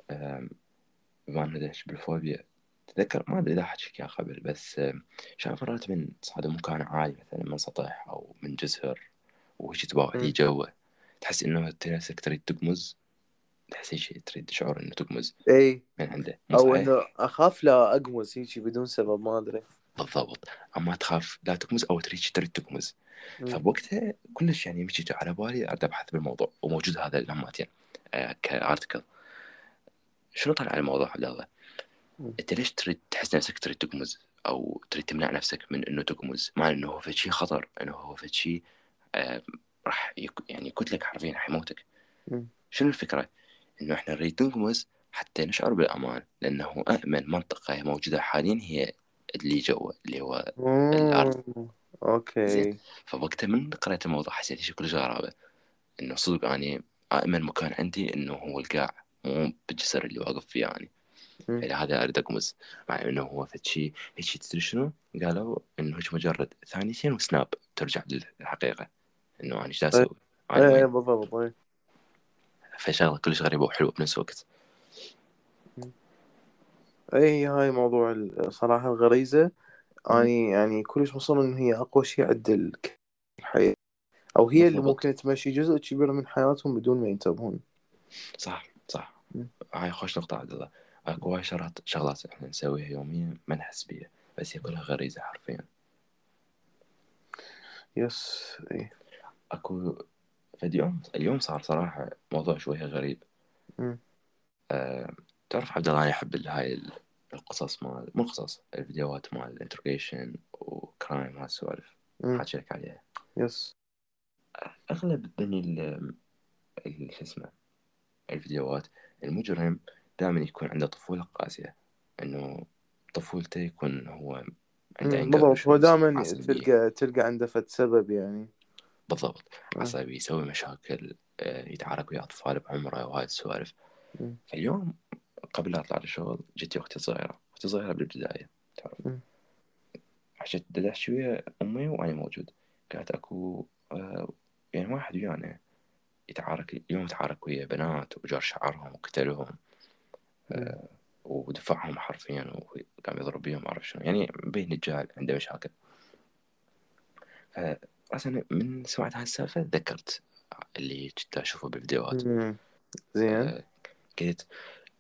بما انه بالفوبيا. تذكر؟ ما أدري إذا حكيك اياه قبل بس أم، شايف مرات من تصعد مكان عالي مثلا من سطح أو من جسر تباوع لي. جوا تحس إنه نفسك تريد تقمز؟ تحس هيك تريد شعور إنه تقمز إي. من عنده. أو إنه أخاف لا أقمز هيجي بدون سبب ما أدري. بالضبط أما تخاف لا تقمز أو تريد تريد تقمز مم. فبوقتها كلش يعني مشي على بالي اريد ابحث بالموضوع وموجود هذا الهماتين آه ك article شنو طلع على الموضوع عبد الله؟ أنت ليش تريد تحس نفسك تريد تقمز أو تريد تمنع نفسك من إنه تقمز مع إنه هو شيء خطر إنه هو شيء آه راح يك يعني يقتلك حرفيا راح يموتك مم. شنو الفكرة؟ إنه إحنا نريد نقمز حتى نشعر بالأمان لأنه أأمن منطقة موجودة حاليا هي اللي جوا اللي هو الأرض مم. أوكي زين فوقتها من قرأت الموضوع حسيت شيء كلش غرابة إنه صدق أني أأمن مكان عندي إنه هو القاع مو بالجسر اللي واقف فيه أنا مم. فلهذا أريد أقمز مع إنه هو فد شيء هيك تدري شنو؟ قالوا إنه هيك مجرد ثانيتين وسناب ترجع إيش دا أسوي؟ أنا إيه وين؟ بالضبط إيه فشغلة كلش غريبة وحلوة بنفس الوقت اي هاي موضوع ال- صراحة الغريزة. أني يعني كلش مصر إن هي أقوى شيء عند ال- الحياة. أو هي اللي بالضبط. ممكن تمشي جزء كبير من حياتهم بدون ما ينتبهون. صح صح. هاي خوش نقطة عبد الله. اكو هواي شغلات شغلات إحنا نسويها يوميا ما نحس بيها بس هي كلها غريزة حرفيا. yes اي أكو فد يوم اليوم صار صراحة موضوع شوية غريب. تعرف عبد الله ال- هاي ال- القصص مال مو القصص الفيديوهات مال ال interrogation و crime هالسوالف مم. حاجي لك عليها. yes أغلب ذني ال ال- شو اسمه الفيديوهات المجرم دائما يكون عنده طفولة قاسية. إنه طفولته يكون هو عنده بالضبط هو دائما تلقى تلقى عنده فد سبب يعني. بالضبط. عصبي يسوي مشاكل آه، يتعارك ويا أطفال بعمره وهاي السوالف. مم. فاليوم قبل لا أطلع للشغل جتي أختي صغيرة. أختي صغيرة بالبداية تعرف. حشيت دلعت ويا أمي وأنا موجود. قالت أكو آه، يعني واحد ويانا يتعارك اليوم يتعارك ويا بنات وجار شعرهم وقتلهم. آه، ودفعهم حرفيا وقام يضرب بيهم ما أعرف شنو. يعني بين رجال عنده مشاكل. فأصلا من سمعت هاي السالفة تذكرت اللي كنت أشوفه بالفيديوهات. زين. آه، قلت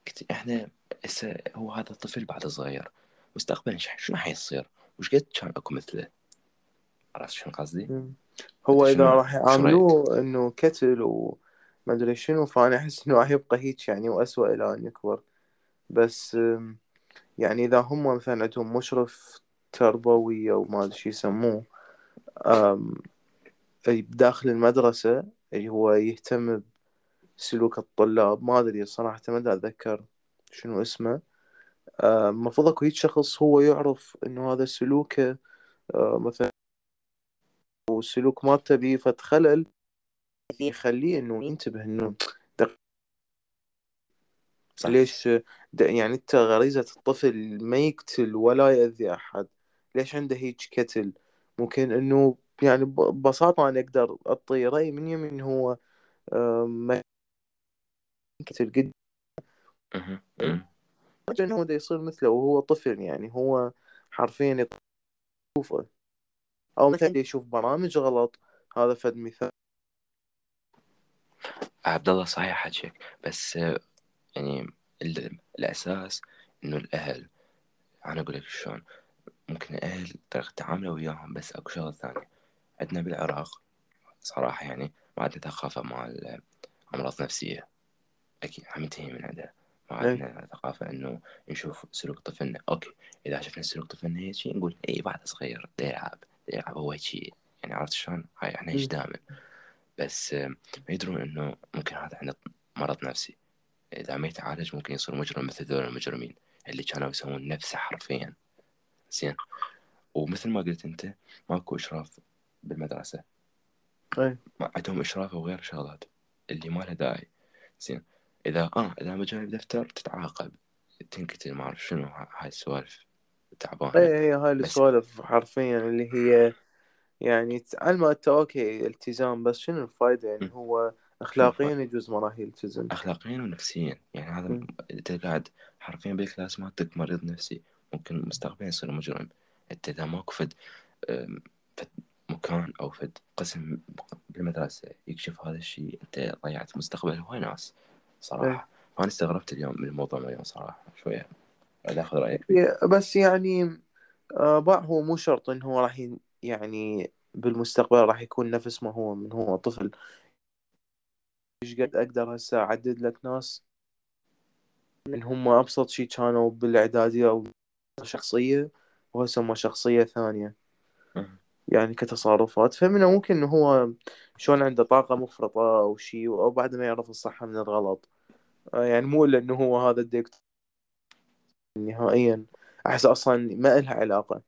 قلت إحنا هسه هو هذا الطفل بعد صغير مستقبلا شنو حيصير؟ وش قد كان أكو مثله؟ عرفت شنو قصدي؟ هو إذا راح؟ يعاملوه إنه كتل وما أدري شنو فأنا أحس إنه راح يبقى هيك يعني وأسوأ إلى أن يكبر. بس يعني إذا هم مثلا عندهم مشرف تربوي أو ما أدري شو يسموه أم، أي داخل المدرسة اللي هو يهتم بسلوك الطلاب ما أدري صراحة ما أتذكر شنو اسمه. أم، المفروض أكو هيك شخص هو يعرف إنه هذا سلوكه أه، مثلا والسلوك مالته بيه فد خلل يخليه إنه ينتبه إنه دق- صح. ليش د- يعني أنت غريزة الطفل ما يقتل ولا يأذي أحد. ليش عنده هيك كتل؟ ممكن إنه يعني ببساطة أنا أقدر أعطي رأي من يمين هو آه، ما مهم. مهم. انه هو دا يصير مثله وهو طفل يعني هو حرفيا يشوفه. أو مثلا يشوف برامج غلط. هذا فد مثال. عبد الله صحيح حكيك. بس يعني ال- الأساس إنه الأهل أنا أقول لك شلون. ممكن الأهل طريقة تعامله وياهم بس أكو شغلة ثانية. عندنا بالعراق صراحة يعني ما عندنا ثقافه مال أمراض نفسية. أكيد عم ينتهي من عندها. ما إيه. عندنا ثقافة إنه نشوف سلوك طفلنا. أوكي إذا شفنا سلوك طفلنا هيك شيء نقول إي بعد صغير يلعب يلعب. هو شيء يعني عرفت شلون؟ هاي هيك مم. دائما. بس ما يدرون إنه ممكن هذا عنده مرض نفسي. إذا ما يتعالج ممكن يصير مجرم مثل ذول المجرمين اللي كانوا يسوون نفسه حرفيا. زين. ومثل ما قلت أنت ماكو إشراف بالمدرسة. إيه. ما عندهم إشراف وغير شغلات. اللي ما لها داعي. زين. إذا آه. إذا ما جايب دفتر تتعاقب. تنقتل ما أعرف شنو هاي السوالف تعبانة. إيه هي هاي السوالف حرفيا اللي هي يعني تعلم انت أوكي التزام بس شنو الفايدة؟ يعني. هو اخلاقيا يجوز ما راح يلتزم أخلاقيا ونفسيا. يعني هذا. أنت قاعد حرفيا بال class مالتك مريض نفسي. ممكن مستقبلا يصير مجرم. أنت إذا ماكو فد مكان أو فد قسم بالمدرسة يكشف هذا الشيء أنت ضيعت مستقبل. هواي ناس. إيه. صراحة فأنا استغربت اليوم من الموضوع اليوم صراحة شوية أنا آخذ رأيك. فيه هي- بس يعني آه بقى هو مو شرط إنه هو راح يعني بالمستقبل راح يكون نفس ما هو من هو طفل. إيش قد أقدر هسه أعدد لك ناس من هم أبسط شيء كانوا بالإعدادية أو شخصية وهسه هم شخصية ثانية. مم. يعني كتصرفات. فمنه ممكن إنه هو شلون عنده طاقة مفرطة أو شيء أو بعد ما يعرف الصح من الغلط. آه، يعني مو إلا إنه هو هذا الدكتور نهائيا. أحس أصلا ما لها علاقة.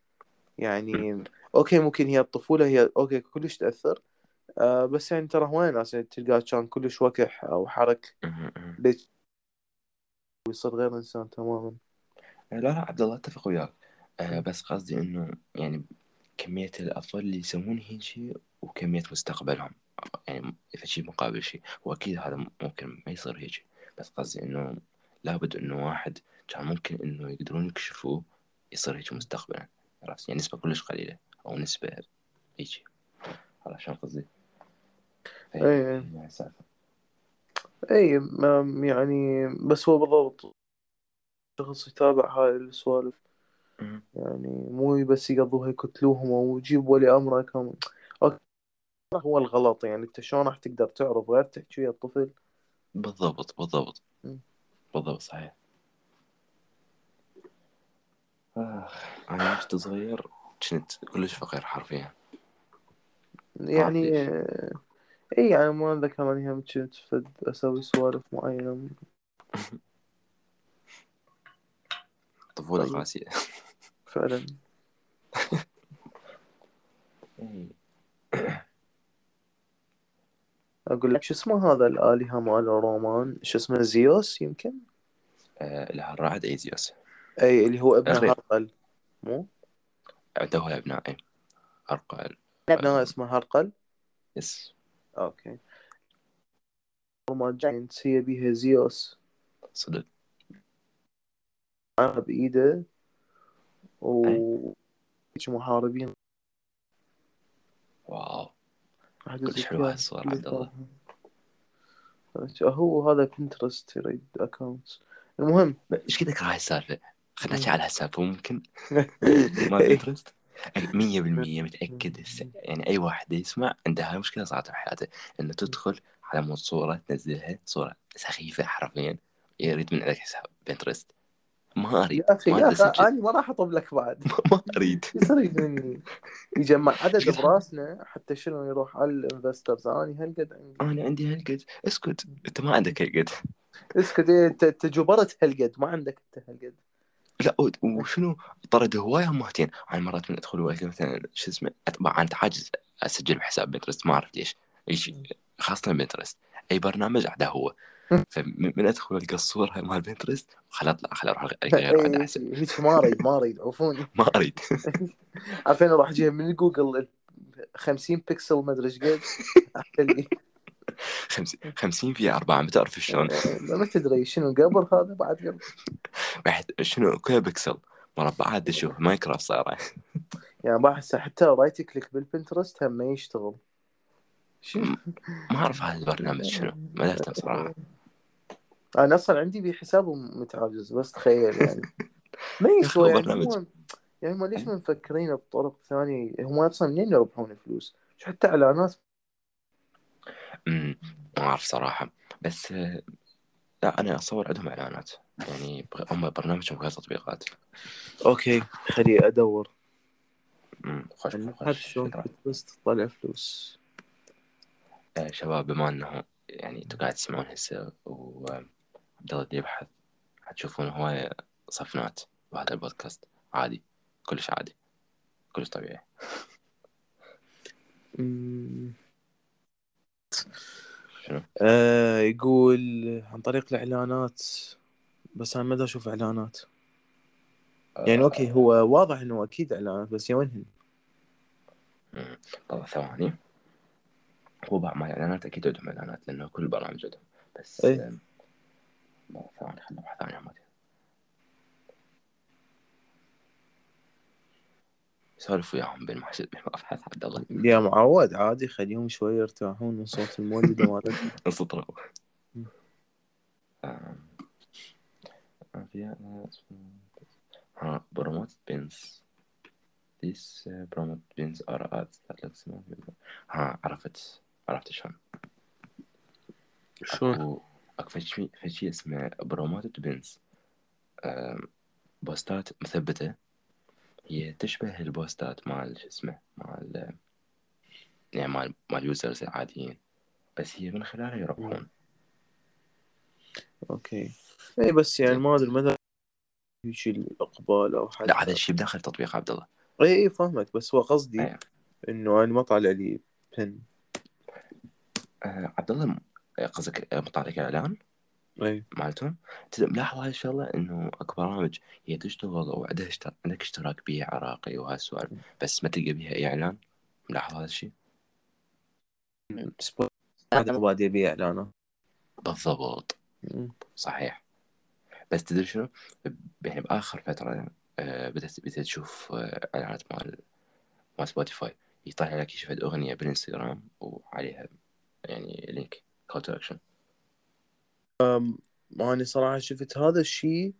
يعني أوكي ممكن هي الطفولة هي أوكي كلش تأثر. آه بس يعني ترى هواي ناس يعني تلقاه كان كلش وكح أو حرك. ليش؟ ويصير غير إنسان تماما. لا لا عبد الله أتفق وياك. آه بس قصدي إنه يعني كمية الأطفال اللي يسوون هيك شيء وكمية مستقبلهم. يعني في شيء مقابل شيء وأكيد هذا ممكن ما يصير هيك. بس قصدي إنه لابد إنه واحد كان ممكن إنه يقدرون يكشفوه يصير هيك مستقبلا عرفت؟ يعني نسبة كلش قليلة أو نسبة هيك عرفت شلون قصدي؟ اي اي يعني بس هو بالضبط شخص يتابع هاي السوالف. يعني مو بس يقضوها يقتلوهم أو يجيب ولي أمره كم هو الغلط يعني أنت شلون راح تقدر تعرف غير تحكي ويا الطفل؟ بالضبط بالضبط. م. بالضبط صحيح. آه. أنا كنت صغير كنت كلش فقير حرفيا. يعني إي يعني ما اتذكر اني هم كنت فد أسوي سوالف معينة. <laughs> طفولة طيب. قاسية فعلا. <laughs> أقول لك شو اسمه هذا الآلهة مال الرومان شو اسمه زيوس يمكن؟ آه لا الرعد اي زيوس. أي اللي هو ابن هرقل. مو؟ عنده هو ابناء اي هرقل. ابناء اسمه هرقل. yes. أوكي. Roman giants هي بيها زيوس. صدق. بإيده. و محاربين wow. كلش حلوة هالصورة عبد الله. هو هذا بنترست يريد account المهم. إيش كذا هاي السالفة خلينا نحكي على هالسالفة ممكن <laughs> ما بنترست مية بالمية متأكد يعني أي واحد يسمع عنده هاي مشكلة صارت بحياته إنه تدخل على مود صورة تنزلها صورة سخيفة حرفيا يريد من عندك حساب بنترست ما أريد يا أخي يا أخي أنا ما راح أطب لك بعد. <laughs> ما أريد. <laughs> يصير مني يجمع عدد <laughs> براسنا حتى شنو يروح على ال investors أنا هالقد عندي. أنا عندي هالقد. اسكت. أنت ما عندك هالقد. اسكت إيه، انت انت جبرت هالقد. ما عندك أنت هالقد. لا وشنو؟ طرد هواية همهتين أنا مرات من أدخل مثلا شو اسمه أتبع انت حاجز أسجل بحساب بنترست ما أعرف ليش. خاصة بنترست أي برنامج عدا هو. <laughs> فمن أدخل ألقى الصورة مال بنترست خل اطلع خل أروح اغير عاد احسن ما أريد ما أريد <laughs> عفوني. ما أريد. <laughs> عارفين أروح أجيب من جوجل 50 بكسل ما أدري إيش قد 50 في 4 ما تعرف شلون. ما تدري شنو قبل هذا بعد بعد شنو كل بكسل مربعات تشوف ماينكرافت صار يعني بحس حتى right click بالبنترست هم ما يشتغل. شنو ما أعرف هذا البرنامج شنو ما درته صراحة أنا أصلا عندي بحسابه متعجز بس تخيل يعني. ما يسوى <laughs> يعني برنامج؟ يعني ما ليش ما مفكرين بطرق ثانية؟ هم أصلا منين يربحون فلوس؟ شو حتى إعلانات؟ امم ما أعرف صراحة. بس لا أنا أصور عندهم إعلانات. يعني هم برنامجهم غير تطبيقات. أوكي خلي أدور. امم خوش شلون بس تطلع فلوس. آه، شباب بما إنه يعني أنتم قاعد تسمعون هسه الله يبحث. حتشوفون هواية صفنات بهذا البودكاست. عادي. كلش عادي. كلش طبيعي. <laughs> شنو؟ آه يقول عن طريق الإعلانات. بس أنا ما أشوف إعلانات. يعني أوكي هو واضح إنه أكيد إعلانات بس يا وينهن؟ طبعا ثواني. هو بعض ما إعلانات أكيد عندهم إعلانات لأنه كل البرامج عندهم بس إيه ثواني خلنا نبحث عنها سولف وياهم بين ما ابحث عبد الله. يا معود عادي خليهم شوي يرتاحون من صوت المولد <laughs> مالتهم ها بروموت بينز These promote pins are ads that looks ها عرفت عرفت شلون؟ شلون؟ اكو فشي فشي اسمه promoted pins بوستات مثبتة. هي تشبه البوستات مال شو اسمه مال يعني مال مال users العاديين. بس هي من خلالها يربحون أوكي. اي بس يعني ما أدري مدى يجي الأقبال أو حاجة لا هذا الشيء بداخل تطبيق عبد الله. اي اي فاهمك بس هو قصدي أيوة. إنه أنا ما طالع لي بن آه عبد الله قصدك مطلع لك اعلان إي. مالتهم ملاحظ هاي الشغلة إنه أكو برامج هي تشتغل وعندها اشتر... عندك اشتراك بيع عراقي وهالسوالف بس ما تلقى بيها أي إعلان؟ ملاحظ هذا الشيء؟ سبوت هذا بادي يبيع اعلانات بالضبط. صحيح. بس تدري شنو؟ يعني بآخر فترة آه، بدأت بدأت تشوف آه، إعلانات مال مال سبوتيفاي يطلع لك يشوف أغنية بالإنستغرام وعليها يعني link. call to action أنا صراحة شفت هذا الشيء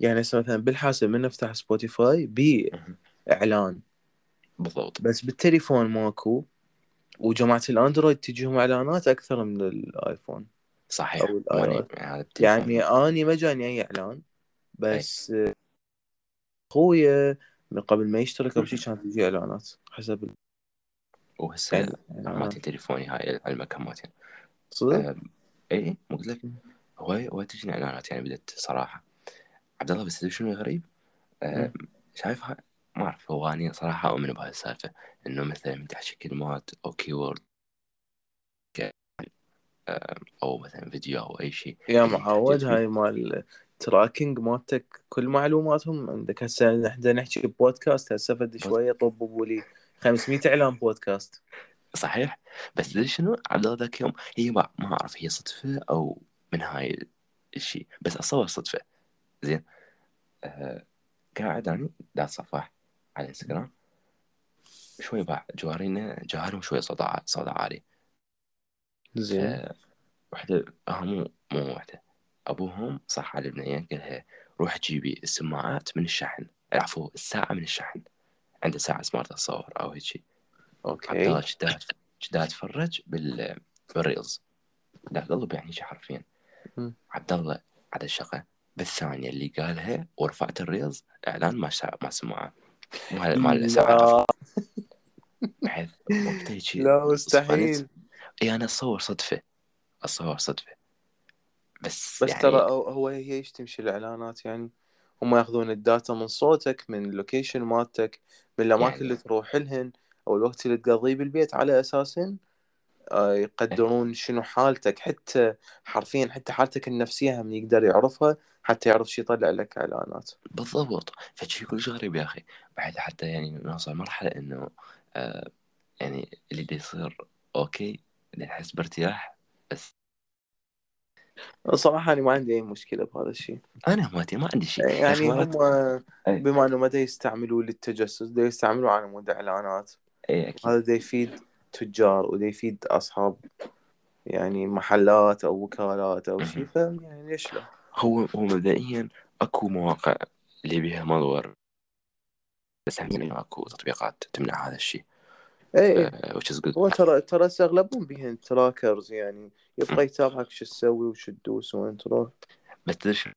يعني مثلا بالحاسب من افتح سبوتيفاي بي اعلان بالضبط. بس بالتليفون ماكو. وجماعة الأندرويد تجيهم إعلانات أكثر من الآيفون. صحيح. أو. يعني. يعني أني ما جاني أي إعلان. بس آه، أخويا من قبل ما يشترك أو شيء كانت تجي إعلانات حسب وهسه يعني مالتي إعلانات. تليفوني هاي المكان مالتي. صدق؟ آه، اي مو قلت لك. هو هو تجيني إعلانات يعني بدت صراحة. عبد الله بس شنو الغريب؟ آه، شايفها؟ ما أعرف هو اني صراحة أؤمن بهاي السالفة. إنه مثلا من تحكي كلمات أو keyword أو مثلا فيديو أو أي شيء. يا يعني معود هاي مال tracking مالتك كل معلوماتهم عندك. هسه إحنا نحكي بودكاست هسه فد شوية طببوا لي. 500 إعلان بودكاست صحيح. بس تدري شنو؟ عبد الله ذاك يوم هي ما, ما أعرف هي صدفة أو من هاي الشيء بس اتصور صدفة. زين. آه قاعد اني دا صفح على الإنستغرام. شوي باع جوارينا جوارهم شوي صدى صدى عالي. زين. ف- وحده آه مو مو وحدة. أبوهم صح على البنية قال لها روح جيبي السماعات من الشحن. عفوا الساعة من الشحن. عنده ساعة سمارت اتصور أو هيك شيء عبد الله أوكي شدها اتفرج بال بالريلز. لا قلب يعني شي حرفيا. عبد الله على الشقه بالثانية اللي قالها ورفعت ال reels إعلان ما سا... ما سمعه. مال مال الساعة عفوا. لا. <laughs> بحيث وقتها شي لا. مستحيل. إي أنا أتصور صدفة. أتصور صدفة. بس, بس يعني ترى هو هو هي إيش تمشي الإعلانات يعني؟ هم ياخذون ال data من صوتك من ال location مالتك من الأماكن يعني- اللي تروح لهن. أو الوقت اللي تقضيه بالبيت على أساس آه، يقدرون شنو حالتك حتى حرفيا حتى حالتك النفسية هم يقدر يعرفها حتى يعرف شو يطلع لك إعلانات. بالضبط. فشي كلش غريب يا أخي بعد حتى يعني نوصل مرحلة إنه آه يعني اللي يصير أوكي نحس بارتياح بس صراحة أنا ما عندي أي مشكلة بهذا الشيء أنا هماتي ما عندي شيء يعني هم أي. بما إنه ما دا يستعملوا للتجسس دا يستعملوا على مود إعلانات. اي أكيد. هذا يفيد تجار ودا يفيد أصحاب يعني محلات أو وكالات أو شيء. فيعني ليش لا؟ هو هو مبدئيا أكو مواقع اللي بيها مدور بس هم أكو تطبيقات تمنع هذا الشيء اي آه هو ترى ترى اغلبهم بيهن trackers يعني. يبقى يتابعك شو تسوي وشو تدوس وين تروح. بس تدري؟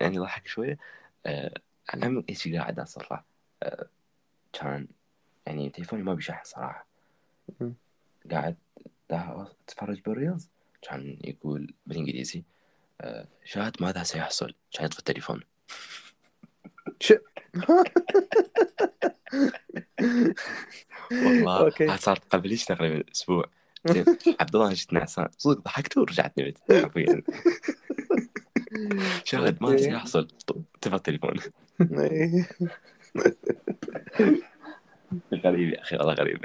يعني ضحك شوية. آه أنا إيش قاعد اصفح آه كان يعني تليفوني ما بيشحن صراحة. مم. قاعد أتفرج بال reels كان يقول بالإنجليزي آه شاهد ماذا سيحصل؟ كان يطفي التليفون. <laughs> والله okay. هذا صار قبل إيش تقريبا أسبوع. زين <laughs> عبد الله جيت نعسان صدق ضحكت ورجعت نمت. حرفيا. <laughs> شاهد ماذا. سيحصل؟ طفى التليفون. إيه. غريب يا أخي والله غريب.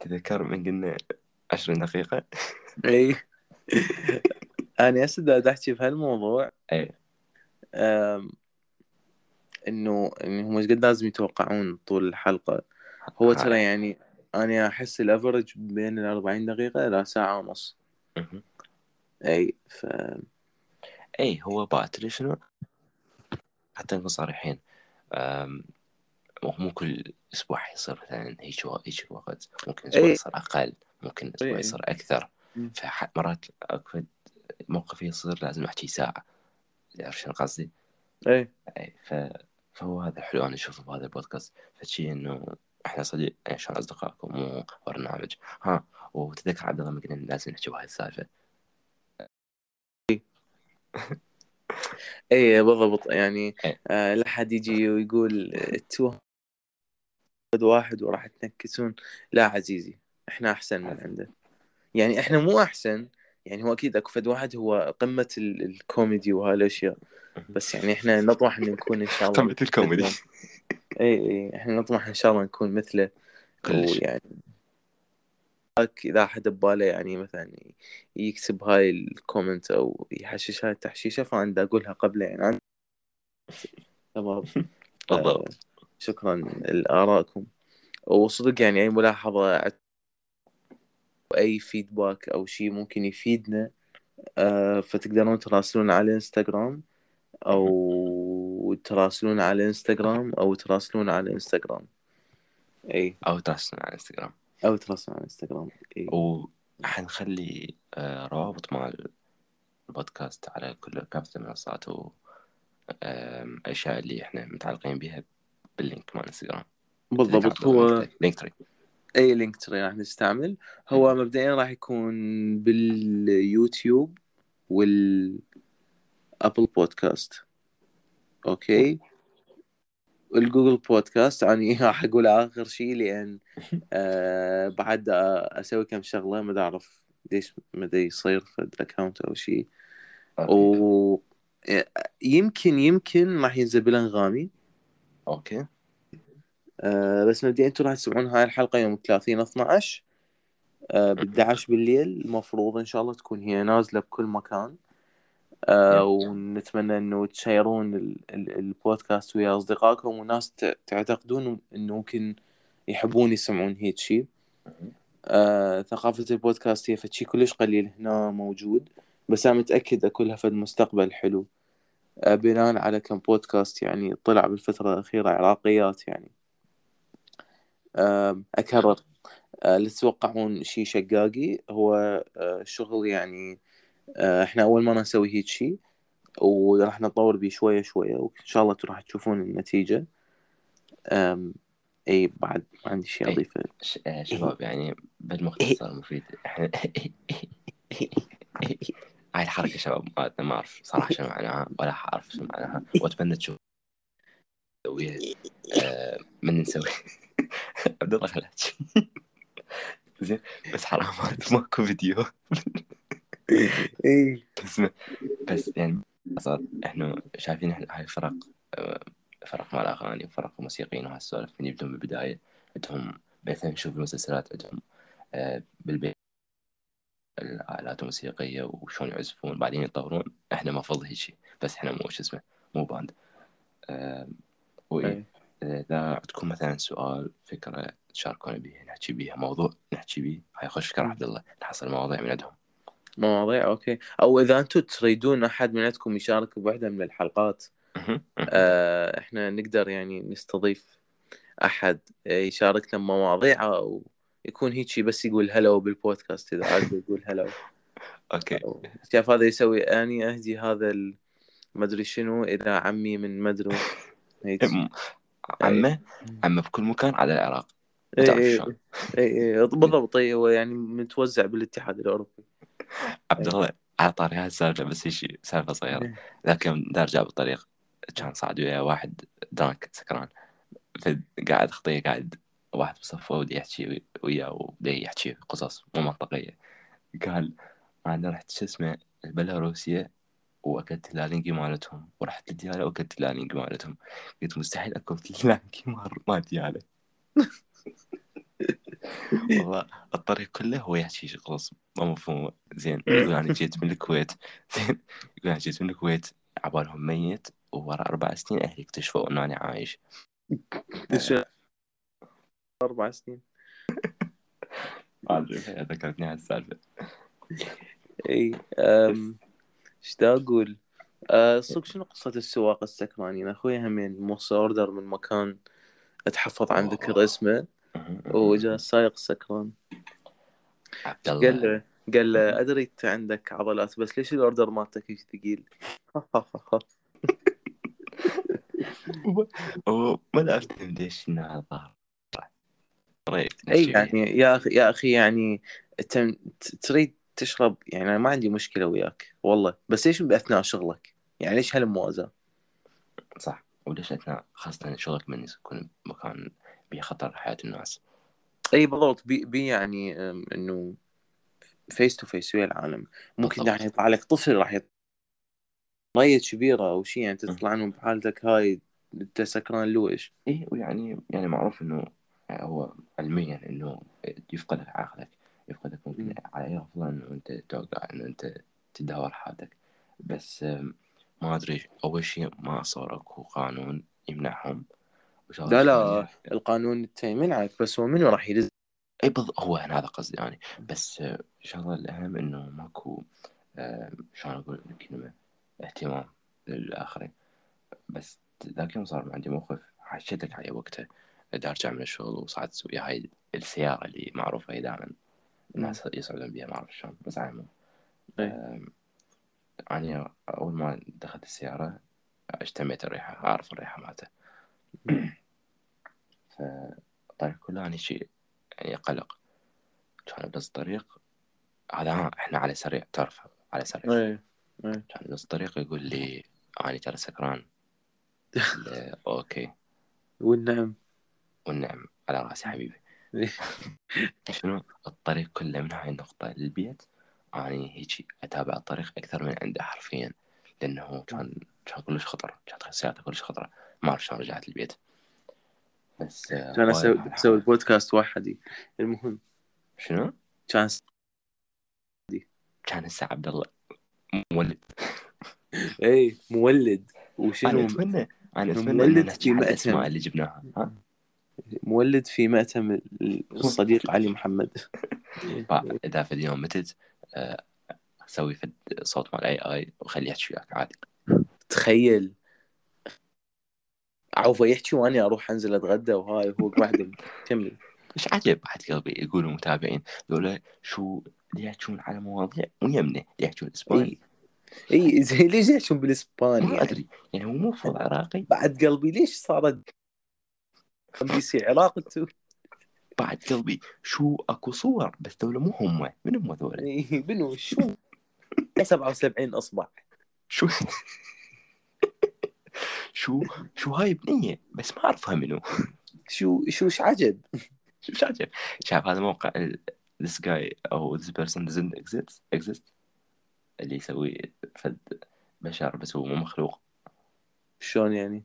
تذكر من قلنا 20 دقيقة؟ إي. <laughs> أنا هسه دا أحكي بهالموضوع إي. إنه انه هم إيش قد لازم يتوقعون طول الحلقة. هو ترى يعني أنا أحس ال average بين ال 40 دقيقة إلى ساعة ونص. إي ف اي هو تدري شنو حتى نكون صريحين. مو كل أسبوع يصير مثلا هيك هيك الوقت. ممكن أسبوع إي. يصير أقل ممكن أسبوع إي. يصير أكثر. فمرات أكو موقف يصير لازم أحكي ساعة. تعرف شنو قصدي؟ اي اي ف... فهو هذا حلو. أنا أشوفه بهذا البودكاست. فشي إنه إحنا صديق إيه، شلون أصدقائكم مو برنامج ها وتذكر عبد الله ما قلنا لازم نحكي بهاي السالفة. اي بالضبط. يعني إيه. آه لا حد يجي ويقول تو واحد وراح تنكسون لا عزيزي إحنا أحسن من عنده. يعني إحنا مو أحسن. يعني هو أكيد أكو فد واحد هو قمة ال- الكوميدي وهالأشياء. بس يعني إحنا نطمح إن نكون إن شاء الله قمة الكوميدي. اي اي إحنا نطمح إن شاء الله نكون مثله. ويعني إذا حد بباله يعني مثلا يكتب هاي ال comment أو يحشش هاي التحشيشة فأنا أقولها قبله يعني. تمام. <laughs> بالضبط آه، شكرا. لارائكم وصدق يعني أي ملاحظة أي feedback أو شيء ممكن يفيدنا آه، فتقدرون تراسلون على الانستغرام أو تراسلون على الانستغرام أو تراسلون على الانستغرام إي. أو تراسلنا على انستغرام أو تراسلون على الإنستغرام. اي وحنخلي آه، روابط مال البودكاست على كل كافة المنصات و آم، الأشياء اللي إحنا متعلقين بها بال link مال انستغرام بالضبط. هو Linktree. أي Linktree راح نستعمل. هو مبدئيا راح يكون باليوتيوب وال Apple Podcast okay؟ وال Google Podcast يعني <laughs> راح أقول آخر شيء لأن <laughs> آه بعد أسوي كم شغلة ما أعرف ليش ما يصير في ال account أو شيء و يمكن يمكن راح ينزل بالأنغامي. okay. آه بس مبدئيا أنتم راح تسمعون هاي الحلقة يوم 30 12 آه ب 11 بالليل. المفروض إن شاء الله تكون هي نازلة بكل مكان. آه ونتمنى إنه تشيرون ال- ال- البودكاست ويا أصدقائكم وناس تعتقدون إنه ممكن يحبون يسمعون هيك شيء آه ثقافة البودكاست هي فد شي كلش قليل هنا موجود بس أنا متأكد أكو لها فد مستقبل حلو. آه بناء على كم بودكاست يعني طلع بالفترة الأخيرة عراقيات يعني. آه أكرر. آه لا تتوقعون شي شقاقي. هو آه شغل يعني إحنا أول مرة نسوي هيك شي وراح نطور بيه شوية شوية وإن شاء الله راح تشوفون النتيجة. آم إي بعد ما عندي شيء. أضيفه. ش- آه، شباب يعني بالمختصر المفيد إحنا <laughs> هاي الحركة شباب ما أعرف صراحة شنو معناها ولا أعرف شنو معناها. وأتمنى تشوف. نسويها آه، من نسوي. <laughs> عبد الله خلاك <laughs> زين بس حرامات ماكو فيديو. اي بس بس يعني صار إحنا شايفين إحنا هاي فرق آه، فرق مال اغاني وفرق موسيقيين وهالسوالف من يبدون بالبداية عندهم مثلا نشوف المسلسلات عندهم آه، بالبيت الآلات الموسيقية وشلون يعزفون. بعدين يطورون. إحنا المفروض هيك شيء. بس إحنا مو شو اسمه مو band. أي. إذا عندكم مثلا سؤال فكرة تشاركونا بيها نحكي بيها موضوع نحكي بيه. هاي خوش فكرة عبد الله. نحصل مواضيع من عندهم. مواضيع okay. أو إذا أنتم تريدون أحد من عندكم يشارك بوحدة من الحلقات آه إحنا نقدر يعني نستضيف أحد يشاركنا بمواضيع أو يكون هيك شي بس يقول هلو بالبودكاست إذا عاد يقول هلو. <laughs> okay. شايف هذا يسوي أني أهدي هذا ما أدري شنو إلى عمي من مدرو. <laughs> هيك. م- عمه؟ عمه بكل مكان على العراق. اي اي شلون. اي اي بالضبط هو يعني متوزع بالاتحاد الأوروبي. عبد الله على طاري هاي السالفة بس شيء سالفة صغيرة. إيه. ذاك يوم دارجع بالطريق كان صعد ويا واحد drunk سكران. فقاعد خطية قاعد واحد بصفه ودي يحكي وياه ودي يحكي قصص مو منطقية. قال أنا رحت شو اسمه بيلاروسيا وأكلت اللالينجي مالتهم. ورحت لديالا وأكلت اللالينجي مالتهم. قلت مستحيل أكل اللالينجي مال ما ديالا <laughs> والله الطريق كله هو يحكي شي قصص ما مفهومة زين يقول أنا جيت من الكويت. زين <laughs> يقول أنا جيت من الكويت. عبالهم ميت. وورا أربع سنين أهلي اكتشفوا إنه أنا عايش. <laughs> أربع سنين. <laughs> ذكرتني هالسالفة إي أم، إيش أقول؟ أه، صدق شنو قصة السواق السكراني أخوي همين موصل order من مكان أتحفظ عن ذكر اسمه. وجاء السايق سكران عبد قال الله له قال له أدري أنت عندك عضلات بس ليش الأوردر مالتك ثقيل؟ <laughs> ما أفتهم ليش إنه هذا ظهر قريت <laughs> اي يعني يا أخي يا أخي يعني تريد تشرب يعني أنا ما عندي مشكلة وياك والله بس ليش بأثناء شغلك؟ يعني ليش هالموازاة؟ صح وليش أثناء خاصة شغلك من يكون مكان به خطر حياة الناس أي بالضبط بي, بي يعني إنه face to face ويا العالم ممكن بالضبط. يعني يطلع لك طفل راح يط... ميت كبيرة أو شيء يعني تطلع عنهم بحالتك هاي أنت سكران لويش إيه ويعني يعني معروف إنه هو علميا إنه يفقدك عقلك يفقدك ممكن مم. على أي أفضل إنه أنت توقع إنه أنت تدهور حياتك بس ما أدري أول شيء ما صار اكو قانون يمنعهم لا لا ثانية- القانون انت يمنعك بس هو منو راح يدز إي بالضبط هو أنا هذا قصدي يعني بس آه، الشغله الأهم إنه ماكو آه، شلون أقول الكلمة اهتمام للآخرين. بس ذاك يوم صار عندي موقف حشيتك عليه وقتها دا ارجع من الشغل وصعدت ويا هاي السيارة اللي معروفة هي دائما. الناس يصعدون بها ما أعرف شلون بس على العموم. آم، أنا أول ما دخلت السيارة اشتميت الريحة أعرف الريحة مالته فالطريق كله أنا شيء يعني قلق. كان بس الطريق هذا ها إحنا على سريع تعرف على سريع. إيه كان بس الطريق يقول لي أنا ترى سكران. <laughs> okay. والنعم. والنعم على رأسي حبيبي. إيه. <laughs> شنو؟ الطريق كله من هاي النقطة للبيت أنا هيجي أتابع الطريق أكثر من عنده حرفيا لأنه كان كان كلش خطر كانت سيارته كلش خطرة. ما أعرف شلون رجعت البيت. بس آه، كان أسوي أسوي البودكاست وحدي المهم. شنو؟ كان كان هسه عبد الله مولد. <laughs> اي مولد. وشنو؟ أتمنى أنا أتمنى مولد إن في مأتم. اللي جبناها ها؟ مولد في مأتم الصديق علي محمد. <laughs> إذا في اليوم متت آه، أسوي فد صوت مال أي آي وخليه يحكي وياك عادي. تخيل. عوفه يحكي واني أروح أنزل أتغدى وهاي هو قاعد كمل مش عجب بعد قلبي يقولوا متابعين؟ يقولوا شو يحكون على مواضيع ويمنه يحكون إسباني. إي. زي ليش يحكون بالإسباني ما يعني؟ أدري يعني هو مو فوضى عراقي. بعد قلبي ليش صارت؟ بيصير علاقة بعد قلبي شو أكو صور بس دولة مو هم من هم ذولا إيه، منو؟ شو؟ 77 أصبع. شو؟ شو شو هاي بنية؟ بس ما اعرفها منو. شو شو إيش عجب؟ شو مش عجب؟ شايف هذا موقع this guy أو this person doesn't exist exist اللي يسوي فد بشر بس هو مو مخلوق. شلون يعني؟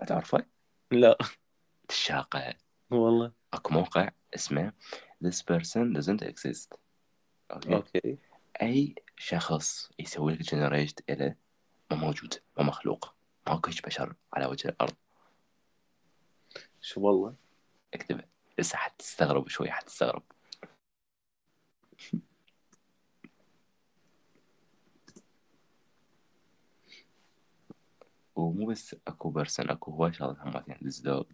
ما تعرفه لا. الشاقة والله. أكو موقع اسمه this person doesn't exist. okay؟ okay. أي شخص يسوي لك generate له ما موجود ما مخلوق. هيج بشر على وجه الأرض. شو والله؟ اكتبه لسه حتستغرب شوي حتستغرب. <laughs> ومو بس أكو person أكو هواي شغلات يعني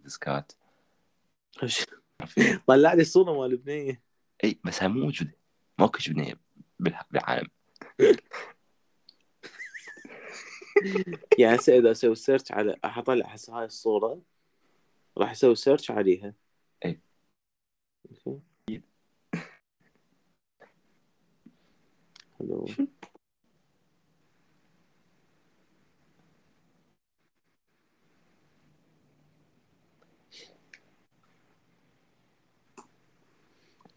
this cat عرفت؟ <laughs> طلع لي صورة مال بنية. إي بس هاي مو موجودة. ماكو بالح- بالعالم. <laughs> <laughs> يعني هسه إذا أسوي search على أطلع هسه هاي الصورة. راح أسوي search عليها. okay. حلو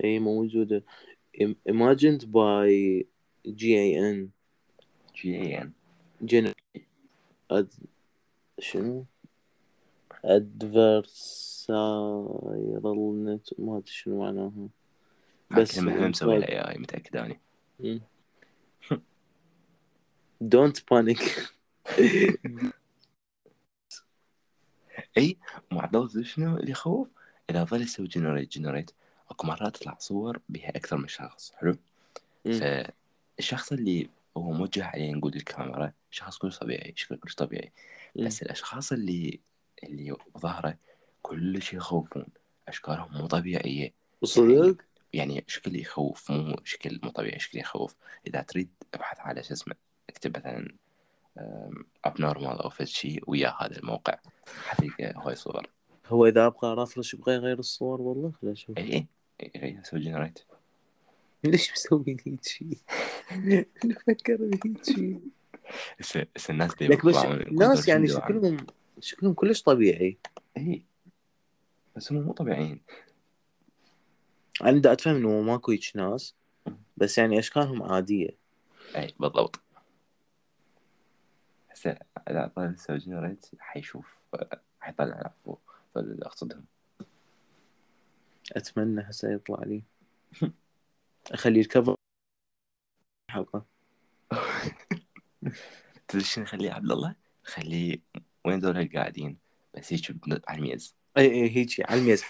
أي موجودة. Im- imagined by جي اي ان أد... شنو؟ Adversarial net ما أدري شنو معناها. بس كلمة هم مسوي لها اي اي متأكد اني don't panic. <laughs> إي تدري شنو اللي يخوف؟ إذا ظل يسوي generate generate أكو مرات تطلع صور بها أكثر من شخص حلو؟ فالشخص اللي هو موجه عليه نقول الكاميرا شخص كلش طبيعي شكله كلش طبيعي. بس الأشخاص اللي اللي ظهرة كلش يخوفون. أشكالهم مو طبيعية. صدق يعني شكل يخوف مو شكل مو طبيعي شكل يخوف. إذا تريد أبحث على شو اسمه اكتب مثلا abnormal أو فد شيء ويا هذا الموقع. حتلقى هاي صور هو إذا أبغى refresh يبغى يغير الصور والله؟ لا أشوف اي اي أسوي generate ليش مسوي هيك شيء؟ فكر بهيك شيء بس بس الناس دي لك بس الناس يعني شكلهم شكلهم كلش طبيعي اي بس هم مو طبيعيين أنا دا اتفهم انه ماكو هيك ناس بس يعني اشكالهم عاديه اي بالضبط هسه اذا طلع يسوي جنريت حيشوف حيطلع عفو فاللي اقصدهم اتمنى هسه يطلع لي. <laughs> اخلي الكفر حلقه <laughs> تدري شنو نخليه عبد الله؟ خليه وين ذول القاعدين بس هيك على الميز إي إي هيك على الميز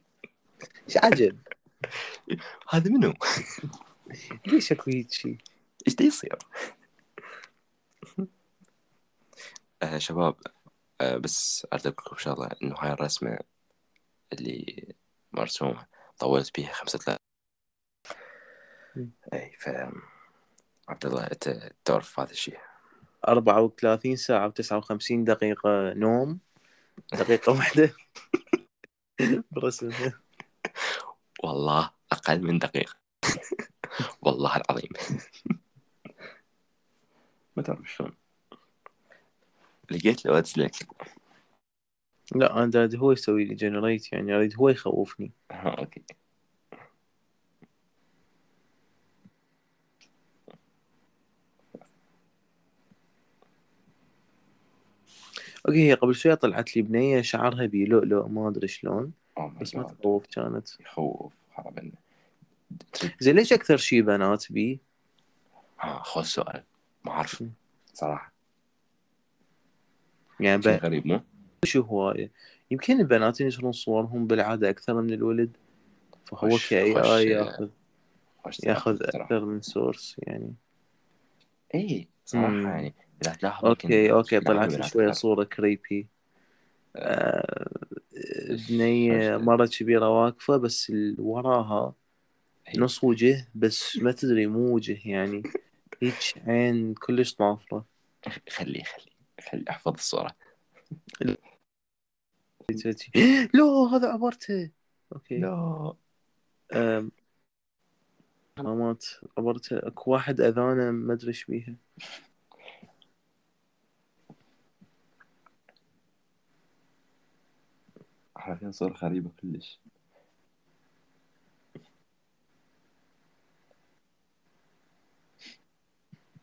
<laughs> إيش عجب هذا منو؟ ليش اكو هيك شيء إيش دا يصير؟ <laughs> آه شباب آه بس أرتبكم شغلة إنه هاي الرسمة اللي مرسومة طولت بيها خمسة لا مم. أي ف عبد الله أنت تعرف هذا الشيء؟ 34 ساعة و59 دقيقة نوم دقيقة واحدة. <laughs> برسم. والله أقل من دقيقة. والله العظيم. ما تعرف شلون. لقيت له لك. لا أنا داد هو يسوي لي جنريت يعني أريد هو يخوفني. ها أوكي. okay هي قبل شوية طلعت لي بنية شعرها بلؤلؤ ما أدري شلون ماي بس ما. تخوف كانت يخوف حرام زين ليش أكثر شي بنات بي؟ ها خذ سؤال ما أعرف. صراحة يعني شيء ب... غريب مو؟ شو هواية يمكن البنات ينشرون صورهم بالعادة أكثر من الولد فهو خش- آي ياخذ خوش ياخذ. أكثر من source يعني اي صراحة مم. يعني إذا تلاحظ okay okay طلعت أكثر. صورة creepy آه، إيش- بنية مرة كبيرة واقفة بس اللي وراها هي. نص وجه بس ما تدري مو وجه يعني. هيك عين كلش طافرة خليه خليه خليه أحفظ الصورة. <gasps> لا هذا عبرته okay. لا. عبرته اكو واحد أذانه ما أدري إيش بيها. حرفيا صورة غريبة كلش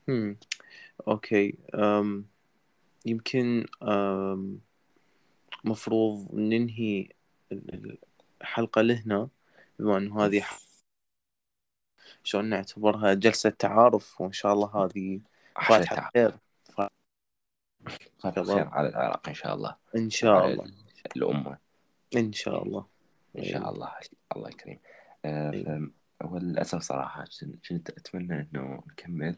هم. أوكي أم. يمكن أم. مفروض ننهي ال- الحلقة لهنا بما إنه هذه شلون نعتبرها جلسة تعارف وإن شاء الله هذه فاتحة. خير. خير على العراق إن شاء الله إن شاء الله الأمة إن شاء الله. إن شاء الله. الله الكريم آه،. ف- هو للاسف صراحة كن- كنت أتمنى إنه نكمل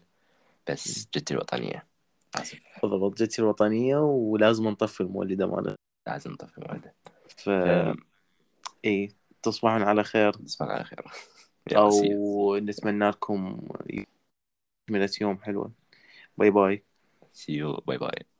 بس جدتي الوطنية. آسف. بالضبط جتي الوطنية ولازم نطفي المولدة مالها لازم نطفي موعده ف اي تصبحون على خير. تصبح على خير. <laughs> أو نتمنى لكم يوم حلوة. باي باي. See you. باي باي